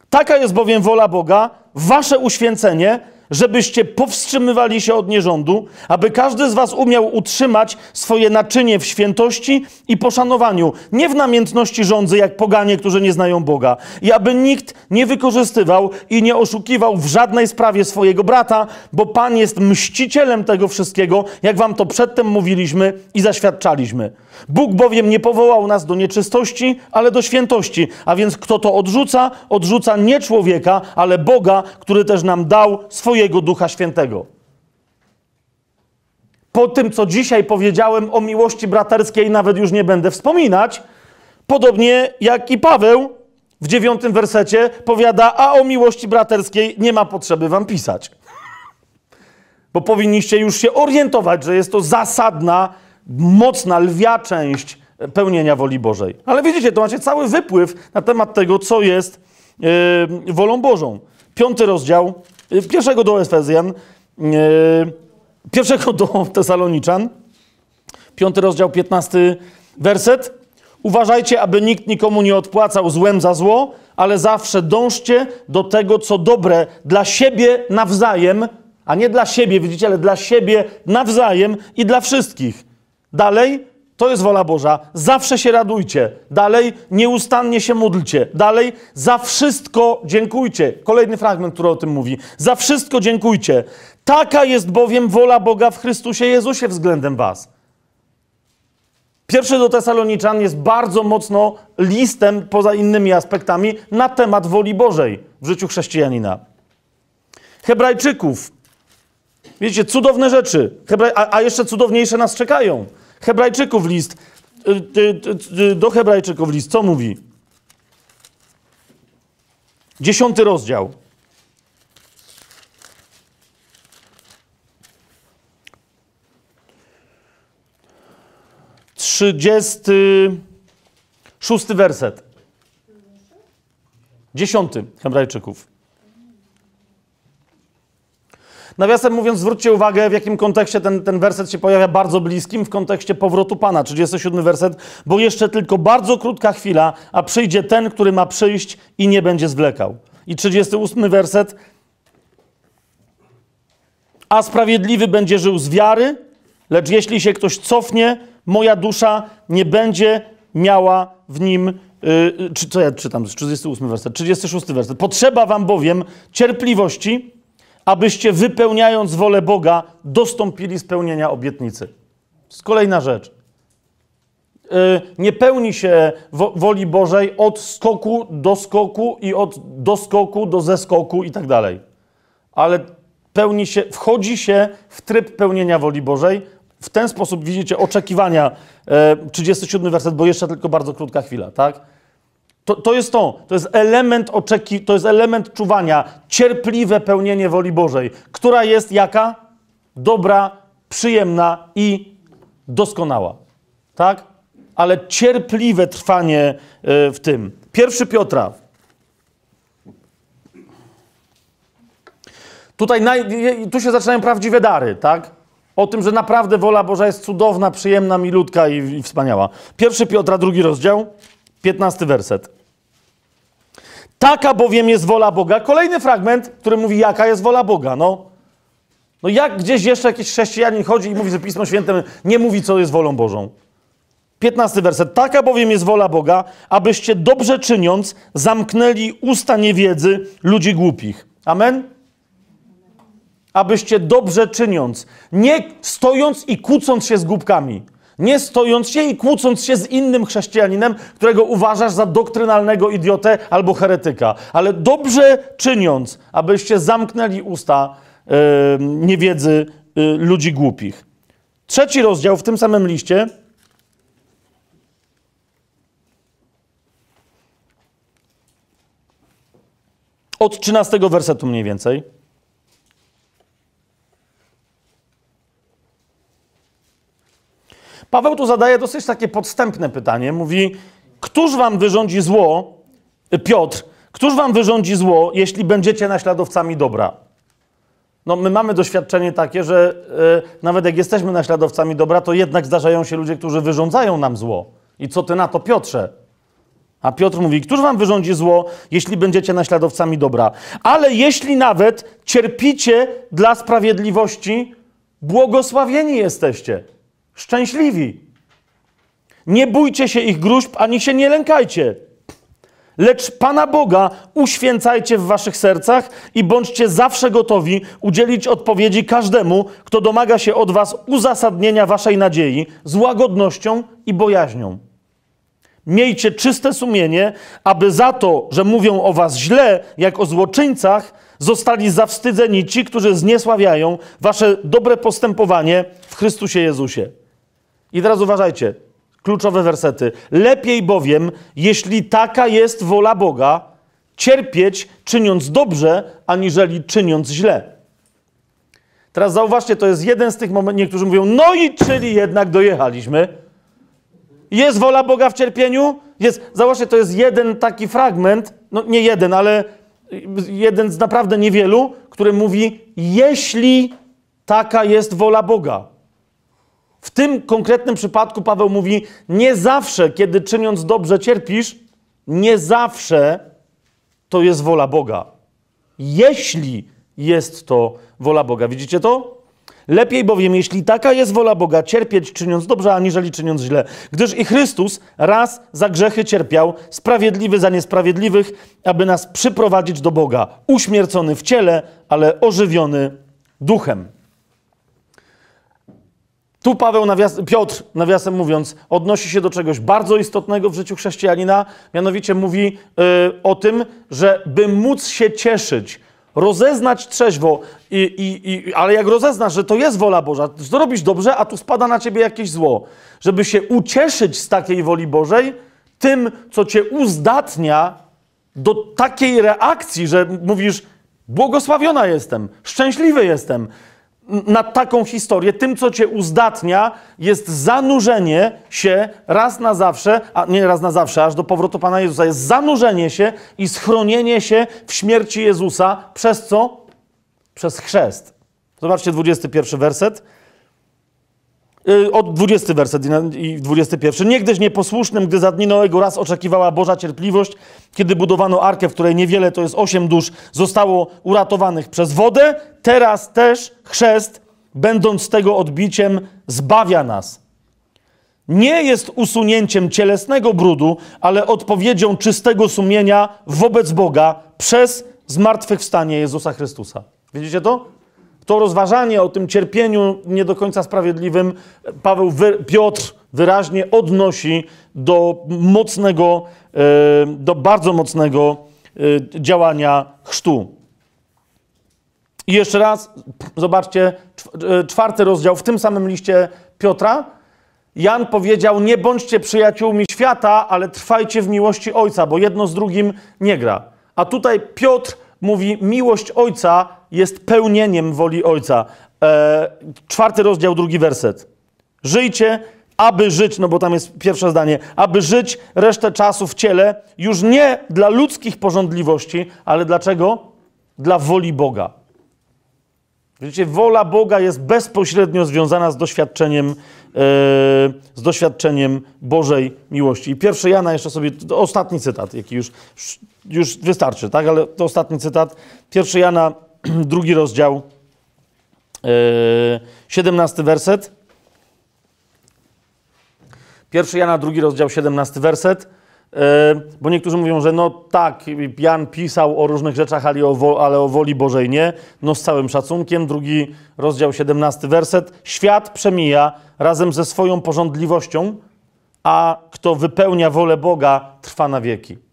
Taka jest bowiem wola Boga, wasze uświęcenie, żebyście powstrzymywali się od nierządu, aby każdy z was umiał utrzymać swoje naczynie w świętości i poszanowaniu, nie w namiętności rządzy, jak poganie, którzy nie znają Boga, i aby nikt nie wykorzystywał i nie oszukiwał w żadnej sprawie swojego brata, bo Pan jest mścicielem tego wszystkiego, jak wam to przedtem mówiliśmy i zaświadczaliśmy. Bóg bowiem nie powołał nas do nieczystości, ale do świętości, a więc kto to odrzuca, odrzuca nie człowieka, ale Boga, który też nam dał swojego Ducha Świętego. Po tym, co dzisiaj powiedziałem o miłości braterskiej, nawet już nie będę wspominać, podobnie jak i Paweł w dziewiątym wersecie powiada, a o miłości braterskiej nie ma potrzeby wam pisać. Bo powinniście już się orientować, że jest to zasadna mocna, lwia część pełnienia woli Bożej. Ale widzicie, to macie cały wypływ na temat tego, co jest yy, wolą Bożą. Piąty rozdział, pierwszego do Efezjan, yy, pierwszego do <laughs> Tesaloniczan, piąty rozdział, piętnasty werset. Uważajcie, aby nikt nikomu nie odpłacał złem za zło, ale zawsze dążcie do tego, co dobre dla siebie nawzajem, a nie dla siebie, widzicie, ale dla siebie nawzajem i dla wszystkich. Dalej, to jest wola Boża. Zawsze się radujcie. Dalej, nieustannie się módlcie. Dalej, za wszystko dziękujcie. Kolejny fragment, który o tym mówi. Za wszystko dziękujcie. Taka jest bowiem wola Boga w Chrystusie Jezusie względem Was. Pierwszy do Tesaloniczan jest bardzo mocno listem, poza innymi aspektami, na temat woli Bożej w życiu chrześcijanina. Hebrajczyków. Wiecie, cudowne rzeczy. A jeszcze cudowniejsze nas czekają. Hebrajczyków list, y, y, y, do Hebrajczyków list, co mówi? Dziesiąty rozdział. Trzydziesty szósty werset. Dziesiąty Hebrajczyków. Nawiasem mówiąc, zwróćcie uwagę, w jakim kontekście ten, ten werset się pojawia bardzo bliskim, w kontekście powrotu Pana, 37 werset, bo jeszcze tylko bardzo krótka chwila, a przyjdzie ten, który ma przyjść i nie będzie zwlekał. I 38 werset, a sprawiedliwy będzie żył z wiary, lecz jeśli się ktoś cofnie, moja dusza nie będzie miała w nim Yy, czy, co ja czytam? 38 werset, 36 werset. Potrzeba wam bowiem cierpliwości, abyście wypełniając wolę Boga, dostąpili spełnienia obietnicy. To jest kolejna rzecz. Y, nie pełni się woli Bożej od skoku do skoku i od doskoku do zeskoku i tak dalej. Ale pełni się, wchodzi się w tryb pełnienia woli Bożej. W ten sposób widzicie oczekiwania, 37 y, werset, bo jeszcze tylko bardzo krótka chwila, tak? To, to jest to. To jest element oczeki, to jest element czuwania, cierpliwe pełnienie woli Bożej, która jest jaka? Dobra, przyjemna i doskonała. Tak? Ale cierpliwe trwanie e, w tym. Pierwszy Piotra. Tutaj naj, tu się zaczynają prawdziwe dary, tak? O tym, że naprawdę wola Boża jest cudowna, przyjemna, milutka i, i wspaniała. Pierwszy Piotra, drugi rozdział, piętnasty werset. Taka bowiem jest wola Boga. Kolejny fragment, który mówi, jaka jest wola Boga. No, no jak gdzieś jeszcze jakiś chrześcijanin chodzi i mówi, że Pismo Święte nie mówi, co jest wolą Bożą. Piętnasty werset. Taka bowiem jest wola Boga, abyście dobrze czyniąc zamknęli usta niewiedzy ludzi głupich. Amen? Abyście dobrze czyniąc, nie stojąc i kłócąc się z głupkami, nie stojąc się i kłócąc się z innym chrześcijaninem, którego uważasz za doktrynalnego idiotę albo heretyka, ale dobrze czyniąc, abyście zamknęli usta yy, niewiedzy yy, ludzi głupich. Trzeci rozdział w tym samym liście. Od 13 wersetu mniej więcej. Paweł tu zadaje dosyć takie podstępne pytanie. Mówi, któż wam wyrządzi zło, Piotr, któż wam wyrządzi zło, jeśli będziecie naśladowcami dobra? No, my mamy doświadczenie takie, że yy, nawet jak jesteśmy naśladowcami dobra, to jednak zdarzają się ludzie, którzy wyrządzają nam zło. I co ty na to, Piotrze? A Piotr mówi: Któż wam wyrządzi zło, jeśli będziecie naśladowcami dobra? Ale jeśli nawet cierpicie dla sprawiedliwości, błogosławieni jesteście. Szczęśliwi. Nie bójcie się ich gruźb, ani się nie lękajcie. Lecz Pana Boga uświęcajcie w waszych sercach i bądźcie zawsze gotowi udzielić odpowiedzi każdemu, kto domaga się od was uzasadnienia waszej nadziei z łagodnością i bojaźnią. Miejcie czyste sumienie, aby za to, że mówią o was źle, jak o złoczyńcach, zostali zawstydzeni ci, którzy zniesławiają wasze dobre postępowanie w Chrystusie Jezusie. I teraz uważajcie, kluczowe wersety. Lepiej bowiem, jeśli taka jest wola Boga, cierpieć czyniąc dobrze, aniżeli czyniąc źle. Teraz zauważcie, to jest jeden z tych momentów, niektórzy mówią, no i czyli jednak dojechaliśmy. Jest wola Boga w cierpieniu? Jest. Zauważcie, to jest jeden taki fragment, no nie jeden, ale jeden z naprawdę niewielu, który mówi, jeśli taka jest wola Boga. W tym konkretnym przypadku Paweł mówi: Nie zawsze, kiedy czyniąc dobrze cierpisz, nie zawsze to jest wola Boga. Jeśli jest to wola Boga. Widzicie to? Lepiej bowiem, jeśli taka jest wola Boga, cierpieć czyniąc dobrze, aniżeli czyniąc źle. Gdyż i Chrystus raz za grzechy cierpiał, sprawiedliwy za niesprawiedliwych, aby nas przyprowadzić do Boga. Uśmiercony w ciele, ale ożywiony duchem. Tu Paweł, nawias, Piotr, nawiasem mówiąc, odnosi się do czegoś bardzo istotnego w życiu chrześcijanina, mianowicie mówi yy, o tym, że by móc się cieszyć, rozeznać trzeźwo, i, i, i, ale jak rozeznasz, że to jest wola Boża, to robisz dobrze, a tu spada na ciebie jakieś zło. Żeby się ucieszyć z takiej woli Bożej, tym, co cię uzdatnia do takiej reakcji, że mówisz, błogosławiona jestem, szczęśliwy jestem, na taką historię, tym, co cię uzdatnia, jest zanurzenie się raz na zawsze, a nie raz na zawsze, aż do powrotu Pana Jezusa, jest zanurzenie się i schronienie się w śmierci Jezusa. Przez co? Przez chrzest. Zobaczcie 21 werset. Y, od 20 werset i 21. Niegdyś nieposłusznym, gdy za dni Noego raz oczekiwała Boża cierpliwość, kiedy budowano arkę, w której niewiele, to jest osiem dusz, zostało uratowanych przez wodę, teraz też chrzest, będąc tego odbiciem, zbawia nas. Nie jest usunięciem cielesnego brudu, ale odpowiedzią czystego sumienia wobec Boga przez zmartwychwstanie Jezusa Chrystusa. Widzicie to? To rozważanie o tym cierpieniu nie do końca sprawiedliwym Paweł, Piotr wyraźnie odnosi do mocnego, e, do bardzo mocnego e, działania chrztu. I jeszcze raz, zobaczcie, e, czwarty rozdział w tym samym liście Piotra. Jan powiedział: Nie bądźcie przyjaciółmi świata, ale trwajcie w miłości Ojca, bo jedno z drugim nie gra. A tutaj Piotr mówi: Miłość Ojca jest pełnieniem woli Ojca. E, czwarty rozdział, drugi werset. Żyjcie aby żyć, no bo tam jest pierwsze zdanie, aby żyć resztę czasu w ciele, już nie dla ludzkich porządliwości, ale dlaczego? Dla woli Boga. Widzicie, wola Boga jest bezpośrednio związana z doświadczeniem, z doświadczeniem Bożej miłości. I pierwszy Jana, jeszcze sobie, ostatni cytat, jaki już, już wystarczy, tak? Ale to ostatni cytat. Pierwszy Jana, <clears throat> drugi rozdział, yy, 17 werset. Pierwszy Jana, drugi rozdział, 17 werset. E, bo niektórzy mówią, że no tak, Jan pisał o różnych rzeczach, ale o, ale o woli Bożej nie. No z całym szacunkiem. Drugi rozdział, 17 werset. Świat przemija razem ze swoją porządliwością, a kto wypełnia wolę Boga, trwa na wieki.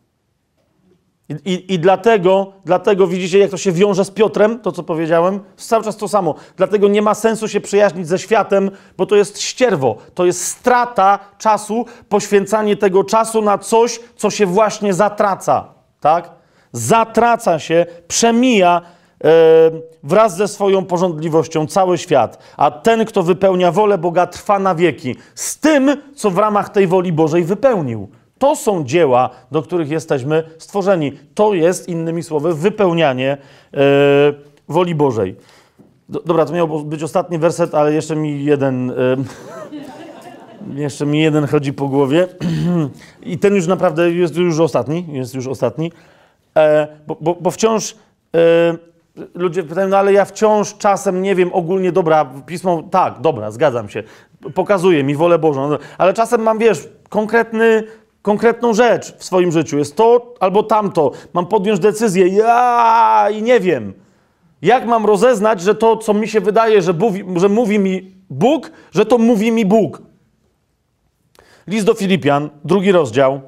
I, i, I, dlatego, dlatego widzicie, jak to się wiąże z Piotrem, to co powiedziałem? Cały czas to samo. Dlatego nie ma sensu się przyjaźnić ze światem, bo to jest ścierwo. To jest strata czasu, poświęcanie tego czasu na coś, co się właśnie zatraca. Tak? Zatraca się, przemija e, wraz ze swoją porządliwością cały świat. A ten, kto wypełnia wolę Boga, trwa na wieki. Z tym, co w ramach tej woli Bożej wypełnił. To są dzieła, do których jesteśmy stworzeni. To jest, innymi słowy, wypełnianie e, woli Bożej. dobra, to miał być ostatni werset, ale jeszcze mi jeden. E, <laughs> jeszcze mi jeden chodzi po głowie. <clears throat> I ten już naprawdę jest już ostatni. Jest już ostatni. E, bo, bo, bo, wciąż ludzie pytają, no ale ja wciąż czasem nie wiem ogólnie, dobra, pismo, tak, dobra, zgadzam się, pokazuje mi wolę Bożą, ale czasem mam, wiesz, konkretny konkretną rzecz w swoim życiu. Jest to albo tamto. Mam podjąć decyzję. Ja i nie wiem. Jak mam rozeznać, że to, co mi się wydaje, że że mówi mi Bóg, że to mówi mi Bóg? List do Filipian, drugi rozdział.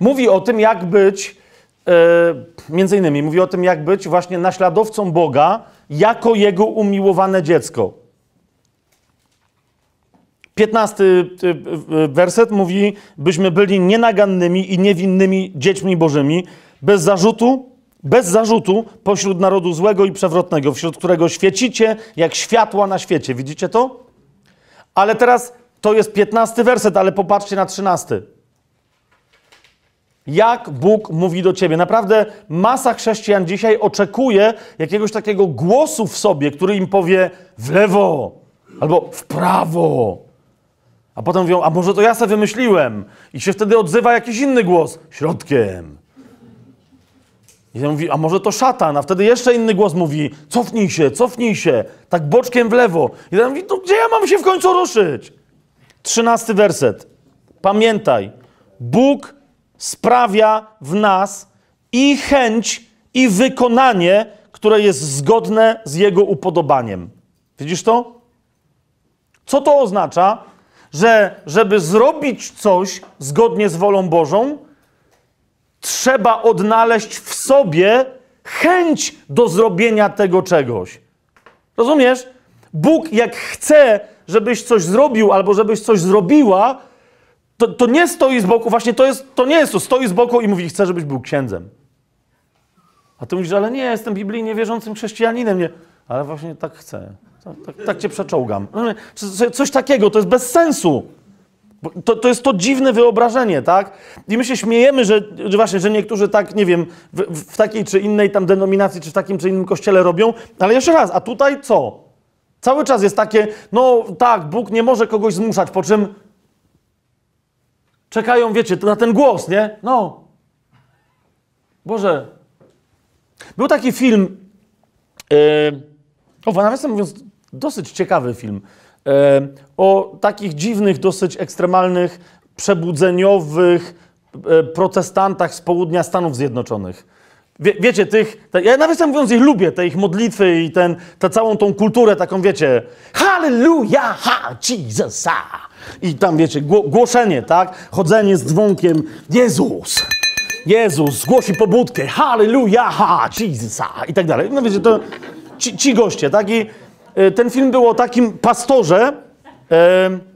Mówi o tym, jak być między innymi mówi o tym, jak być właśnie naśladowcą Boga jako Jego umiłowane dziecko. 15 e, e, werset mówi, byśmy byli nienagannymi i niewinnymi dziećmi bożymi, bez zarzutu, bez zarzutu pośród narodu złego i przewrotnego, wśród którego świecicie jak światła na świecie. Widzicie to? Ale teraz to jest 15 werset, ale popatrzcie na 13 jak Bóg mówi do ciebie. Naprawdę masa chrześcijan dzisiaj oczekuje jakiegoś takiego głosu w sobie, który im powie w lewo albo w prawo. A potem mówią, a może to ja sobie wymyśliłem? I się wtedy odzywa jakiś inny głos środkiem. I on mówi, a może to szatan? A wtedy jeszcze inny głos mówi, cofnij się, cofnij się, tak boczkiem w lewo. I ten mówi, to gdzie ja mam się w końcu ruszyć? Trzynasty werset. Pamiętaj, Bóg sprawia w nas i chęć, i wykonanie, które jest zgodne z Jego upodobaniem. Widzisz to? Co to oznacza? Że żeby zrobić coś zgodnie z wolą Bożą, trzeba odnaleźć w sobie chęć do zrobienia tego czegoś. Rozumiesz? Bóg, jak chce, żebyś coś zrobił albo żebyś coś zrobiła, to, to nie stoi z boku, właśnie to, jest, to nie jest to, stoi z boku i mówi, chcę, żebyś był księdzem. A ty mówisz, ale nie, jestem biblijnie wierzącym chrześcijaninem. Nie. Ale właśnie tak chcę. Tak, tak, tak cię przeczołgam. No, coś takiego, to jest bez sensu. To, to jest to dziwne wyobrażenie, tak? I my się śmiejemy, że, że właśnie, że niektórzy tak, nie wiem, w, w, takiej czy innej tam denominacji, czy w takim czy innym kościele robią, ale jeszcze raz, a tutaj co? Cały czas jest takie, no tak, Bóg nie może kogoś zmuszać, po czym czekają, wiecie, na ten głos, nie? No. Boże. Był taki film, yy, o, nawiasem mówiąc, dosyć ciekawy film, yy, o takich dziwnych, dosyć ekstremalnych, przebudzeniowych yy, protestantach z południa Stanów Zjednoczonych. Wie, wiecie, tych, te, ja nawiasem mówiąc ich lubię, te ich modlitwy i ten, całą tą kulturę taką, wiecie, Hallelujah, ha, Jesus, ha. I tam, wiecie, głoszenie, tak? Chodzenie z dzwonkiem. Jezus! Jezus głosi pobudkę. Hallelujah! Ha! Jesus! I tak dalej. No wiecie, to ci, ci goście, tak? I y, ten film był o takim pastorze, y,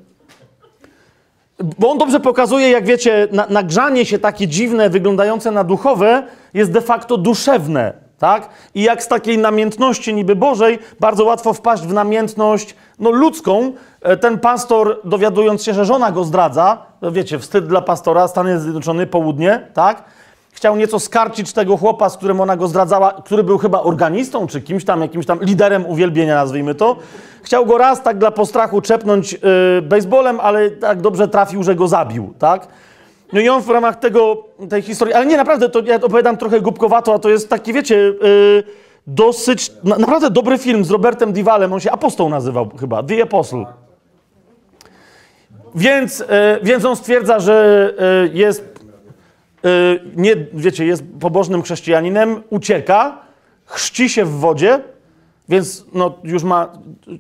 bo on dobrze pokazuje, jak wiecie, na, nagrzanie się takie dziwne, wyglądające na duchowe, jest de facto duszewne, tak? I jak z takiej namiętności niby Bożej, bardzo łatwo wpaść w namiętność no, ludzką. E, ten pastor, dowiadując się, że żona go zdradza, wiecie, wstyd dla pastora, Stany Zjednoczone, południe, tak? Chciał nieco skarcić tego chłopa, z którym ona go zdradzała, który był chyba organistą, czy kimś tam, jakimś tam liderem uwielbienia, nazwijmy to. Chciał go raz tak dla postrachu czepnąć yy, baseballem, ale tak dobrze trafił, że go zabił, tak? No i on w ramach tego, tej historii, ale nie, naprawdę, to ja opowiadam trochę głupkowato, a to jest taki, wiecie, yy, dosyć, na, naprawdę dobry film z Robertem Diwalem, on się Apostoł nazywał chyba, The Apostle. Więc, yy, więc on stwierdza, że yy, jest Y, nie, wiecie, jest pobożnym chrześcijaninem, ucieka, chrzci się w wodzie, więc no, już ma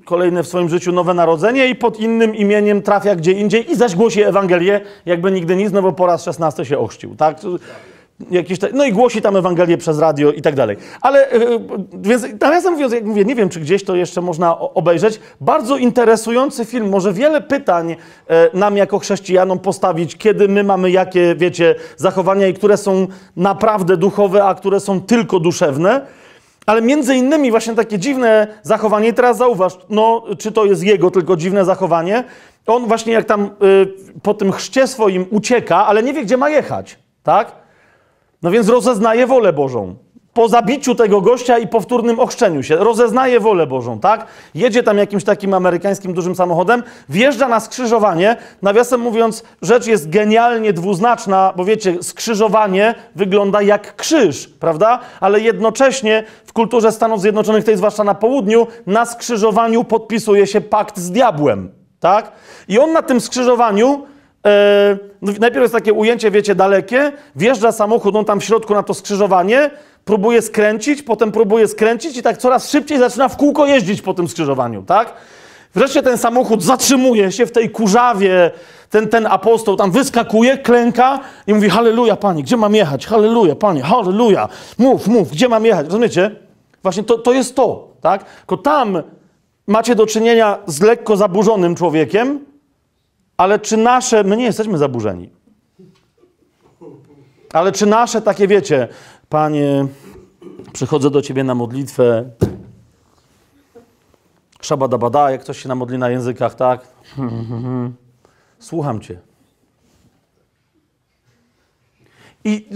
kolejne w swoim życiu nowe narodzenie i pod innym imieniem trafia gdzie indziej i zaś głosi Ewangelię, jakby nigdy nic, no bo po raz 16 się ochrzcił, tak? Jakieś te, no i głosi tam Ewangelię przez radio i tak dalej. Ale, yy, więc nawiasem mówiąc, jak mówię, nie wiem, czy gdzieś to jeszcze można obejrzeć. Bardzo interesujący film, może wiele pytań yy, nam jako chrześcijanom postawić, kiedy my mamy jakie, wiecie, zachowania i które są naprawdę duchowe, a które są tylko duszewne. Ale między innymi właśnie takie dziwne zachowanie, i teraz zauważ, no, czy to jest jego tylko dziwne zachowanie, on właśnie jak tam yy, po tym chrzcie swoim ucieka, ale nie wie, gdzie ma jechać, tak? No więc rozeznaje wolę Bożą. Po zabiciu tego gościa i powtórnym ochrzczeniu się, rozeznaje wolę Bożą, tak? Jedzie tam jakimś takim amerykańskim dużym samochodem, wjeżdża na skrzyżowanie. Nawiasem mówiąc, rzecz jest genialnie dwuznaczna, bo wiecie, skrzyżowanie wygląda jak krzyż, prawda? Ale jednocześnie w kulturze Stanów Zjednoczonych, tej zwłaszcza na południu, na skrzyżowaniu podpisuje się pakt z diabłem, tak? I on na tym skrzyżowaniu najpierw jest takie ujęcie, wiecie, dalekie, wjeżdża samochód, on tam w środku na to skrzyżowanie, próbuje skręcić, potem próbuje skręcić i tak coraz szybciej zaczyna w kółko jeździć po tym skrzyżowaniu, tak? Wreszcie ten samochód zatrzymuje się w tej kurzawie, ten, ten apostoł tam wyskakuje, klęka i mówi, halleluja, Panie, gdzie mam jechać? Halleluja, Panie, halleluja, mów, mów, gdzie mam jechać? Rozumiecie? Właśnie to, to jest to, tak? Tylko tam macie do czynienia z lekko zaburzonym człowiekiem, ale czy nasze, my nie jesteśmy zaburzeni. Ale czy nasze takie, wiecie, Panie, przychodzę do Ciebie na modlitwę, szabadabada, jak ktoś się namodli na językach, tak? Słucham Cię. I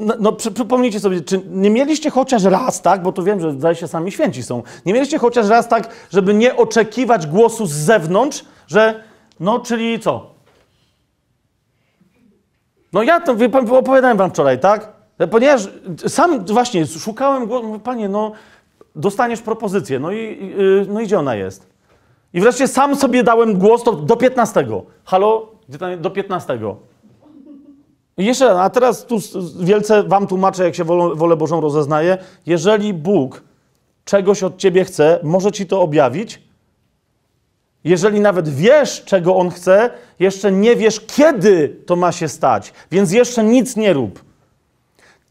no, no przypomnijcie sobie, czy nie mieliście chociaż raz tak, bo to wiem, że zdaje się sami święci są, nie mieliście chociaż raz tak, żeby nie oczekiwać głosu z zewnątrz, że no, czyli co? No ja to opowiadałem wam wczoraj, tak? Ponieważ sam właśnie szukałem mówię, panie, no dostaniesz propozycję, no i, no i gdzie ona jest? I wreszcie sam sobie dałem głos do, do 15. Halo? Do 15. I jeszcze a teraz tu wielce wam tłumaczę, jak się wolę, wolę Bożą rozeznaje. Jeżeli Bóg czegoś od ciebie chce, może ci to objawić, jeżeli nawet wiesz, czego on chce, jeszcze nie wiesz, kiedy to ma się stać, więc jeszcze nic nie rób.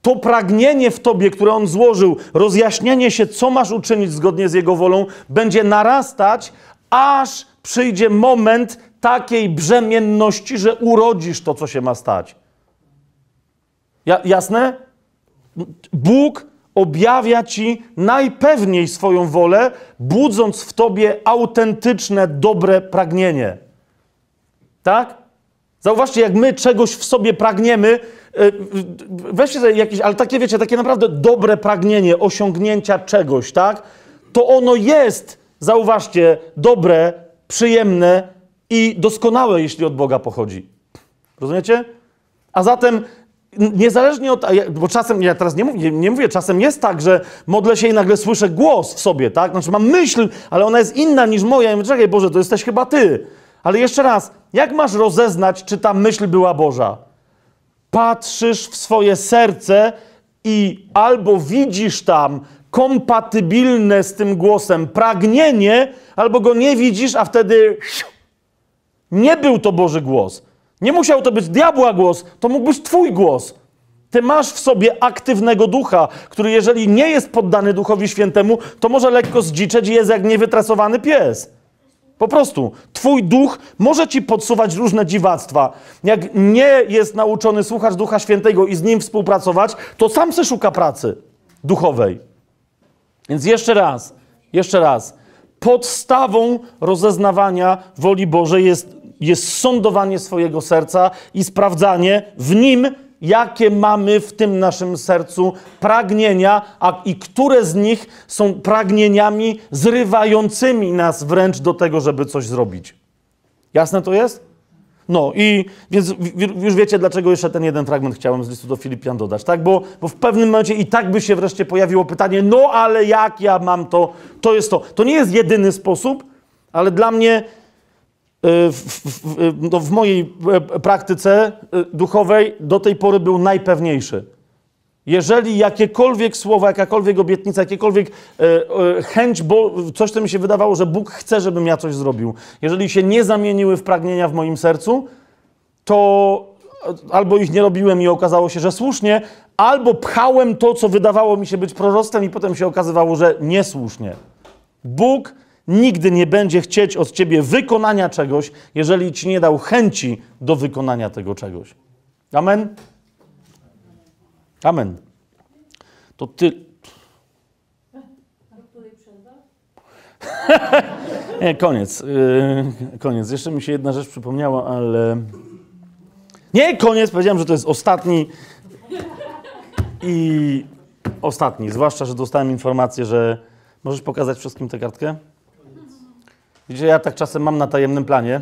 To pragnienie w tobie, które on złożył, rozjaśnienie się, co masz uczynić zgodnie z jego wolą, będzie narastać, aż przyjdzie moment takiej brzemienności, że urodzisz to, co się ma stać. Ja, jasne? Bóg objawia ci najpewniej swoją wolę, budząc w tobie autentyczne, dobre pragnienie. Tak? Zauważcie, jak my czegoś w sobie pragniemy, e, weźcie sobie jakieś, ale takie wiecie, takie naprawdę dobre pragnienie osiągnięcia czegoś, tak? To ono jest, zauważcie, dobre, przyjemne i doskonałe, jeśli od Boga pochodzi. Rozumiecie? A zatem niezależnie od. Bo czasem, ja teraz nie mówię, nie mówię, czasem jest tak, że modlę się i nagle słyszę głos w sobie, tak? Znaczy mam myśl, ale ona jest inna niż moja. Ja mówię, czekaj, Boże, to jesteś chyba ty. Ale jeszcze raz, jak masz rozeznać, czy ta myśl była Boża? Patrzysz w swoje serce i albo widzisz tam kompatybilne z tym głosem pragnienie, albo go nie widzisz, a wtedy nie był to Boży głos. Nie musiał to być diabła głos, to mógł być Twój głos. Ty masz w sobie aktywnego ducha, który jeżeli nie jest poddany Duchowi Świętemu, to może lekko zdziczeć i jest jak niewytrasowany pies. Po prostu. Twój duch może ci podsuwać różne dziwactwa. Jak nie jest nauczony słuchać Ducha Świętego i z nim współpracować, to sam se szuka pracy duchowej. Więc jeszcze raz, jeszcze raz. Podstawą rozeznawania woli Bożej jest, jest sądowanie swojego serca i sprawdzanie w nim, jakie mamy w tym naszym sercu pragnienia, a i które z nich są pragnieniami zrywającymi nas wręcz do tego, żeby coś zrobić. Jasne to jest? No i więc już wiecie, dlaczego jeszcze ten jeden fragment chciałem z listu do Filipian dodać, tak? Bo, bo w pewnym momencie i tak by się wreszcie pojawiło pytanie, no ale jak ja mam to, to jest to. To nie jest jedyny sposób, ale dla mnie w, w, w, no w mojej e, praktyce y, duchowej do tej pory był najpewniejszy. Jeżeli jakiekolwiek słowa, jakakolwiek obietnica, jakiekolwiek e, e, chęć, bo coś, co mi się wydawało, że Bóg chce, żebym ja coś zrobił, jeżeli się nie zamieniły w pragnienia w moim sercu, to e, albo ich nie robiłem i okazało się, że słusznie, albo pchałem to, co wydawało mi się być proroctwem i potem się okazywało, że niesłusznie. Bóg nigdy nie będzie chcieć od ciebie wykonania czegoś, jeżeli ci nie dał chęci do wykonania tego czegoś. Amen? Amen. To ty. <laughs> Nie, koniec. Yy, koniec. Jeszcze mi się jedna rzecz przypomniała, ale. Nie, koniec. Powiedziałem, że to jest ostatni. I ostatni. Zwłaszcza, że dostałem informację, że. Możesz pokazać wszystkim tę kartkę? Widzicie, ja tak czasem mam na tajemnym planie.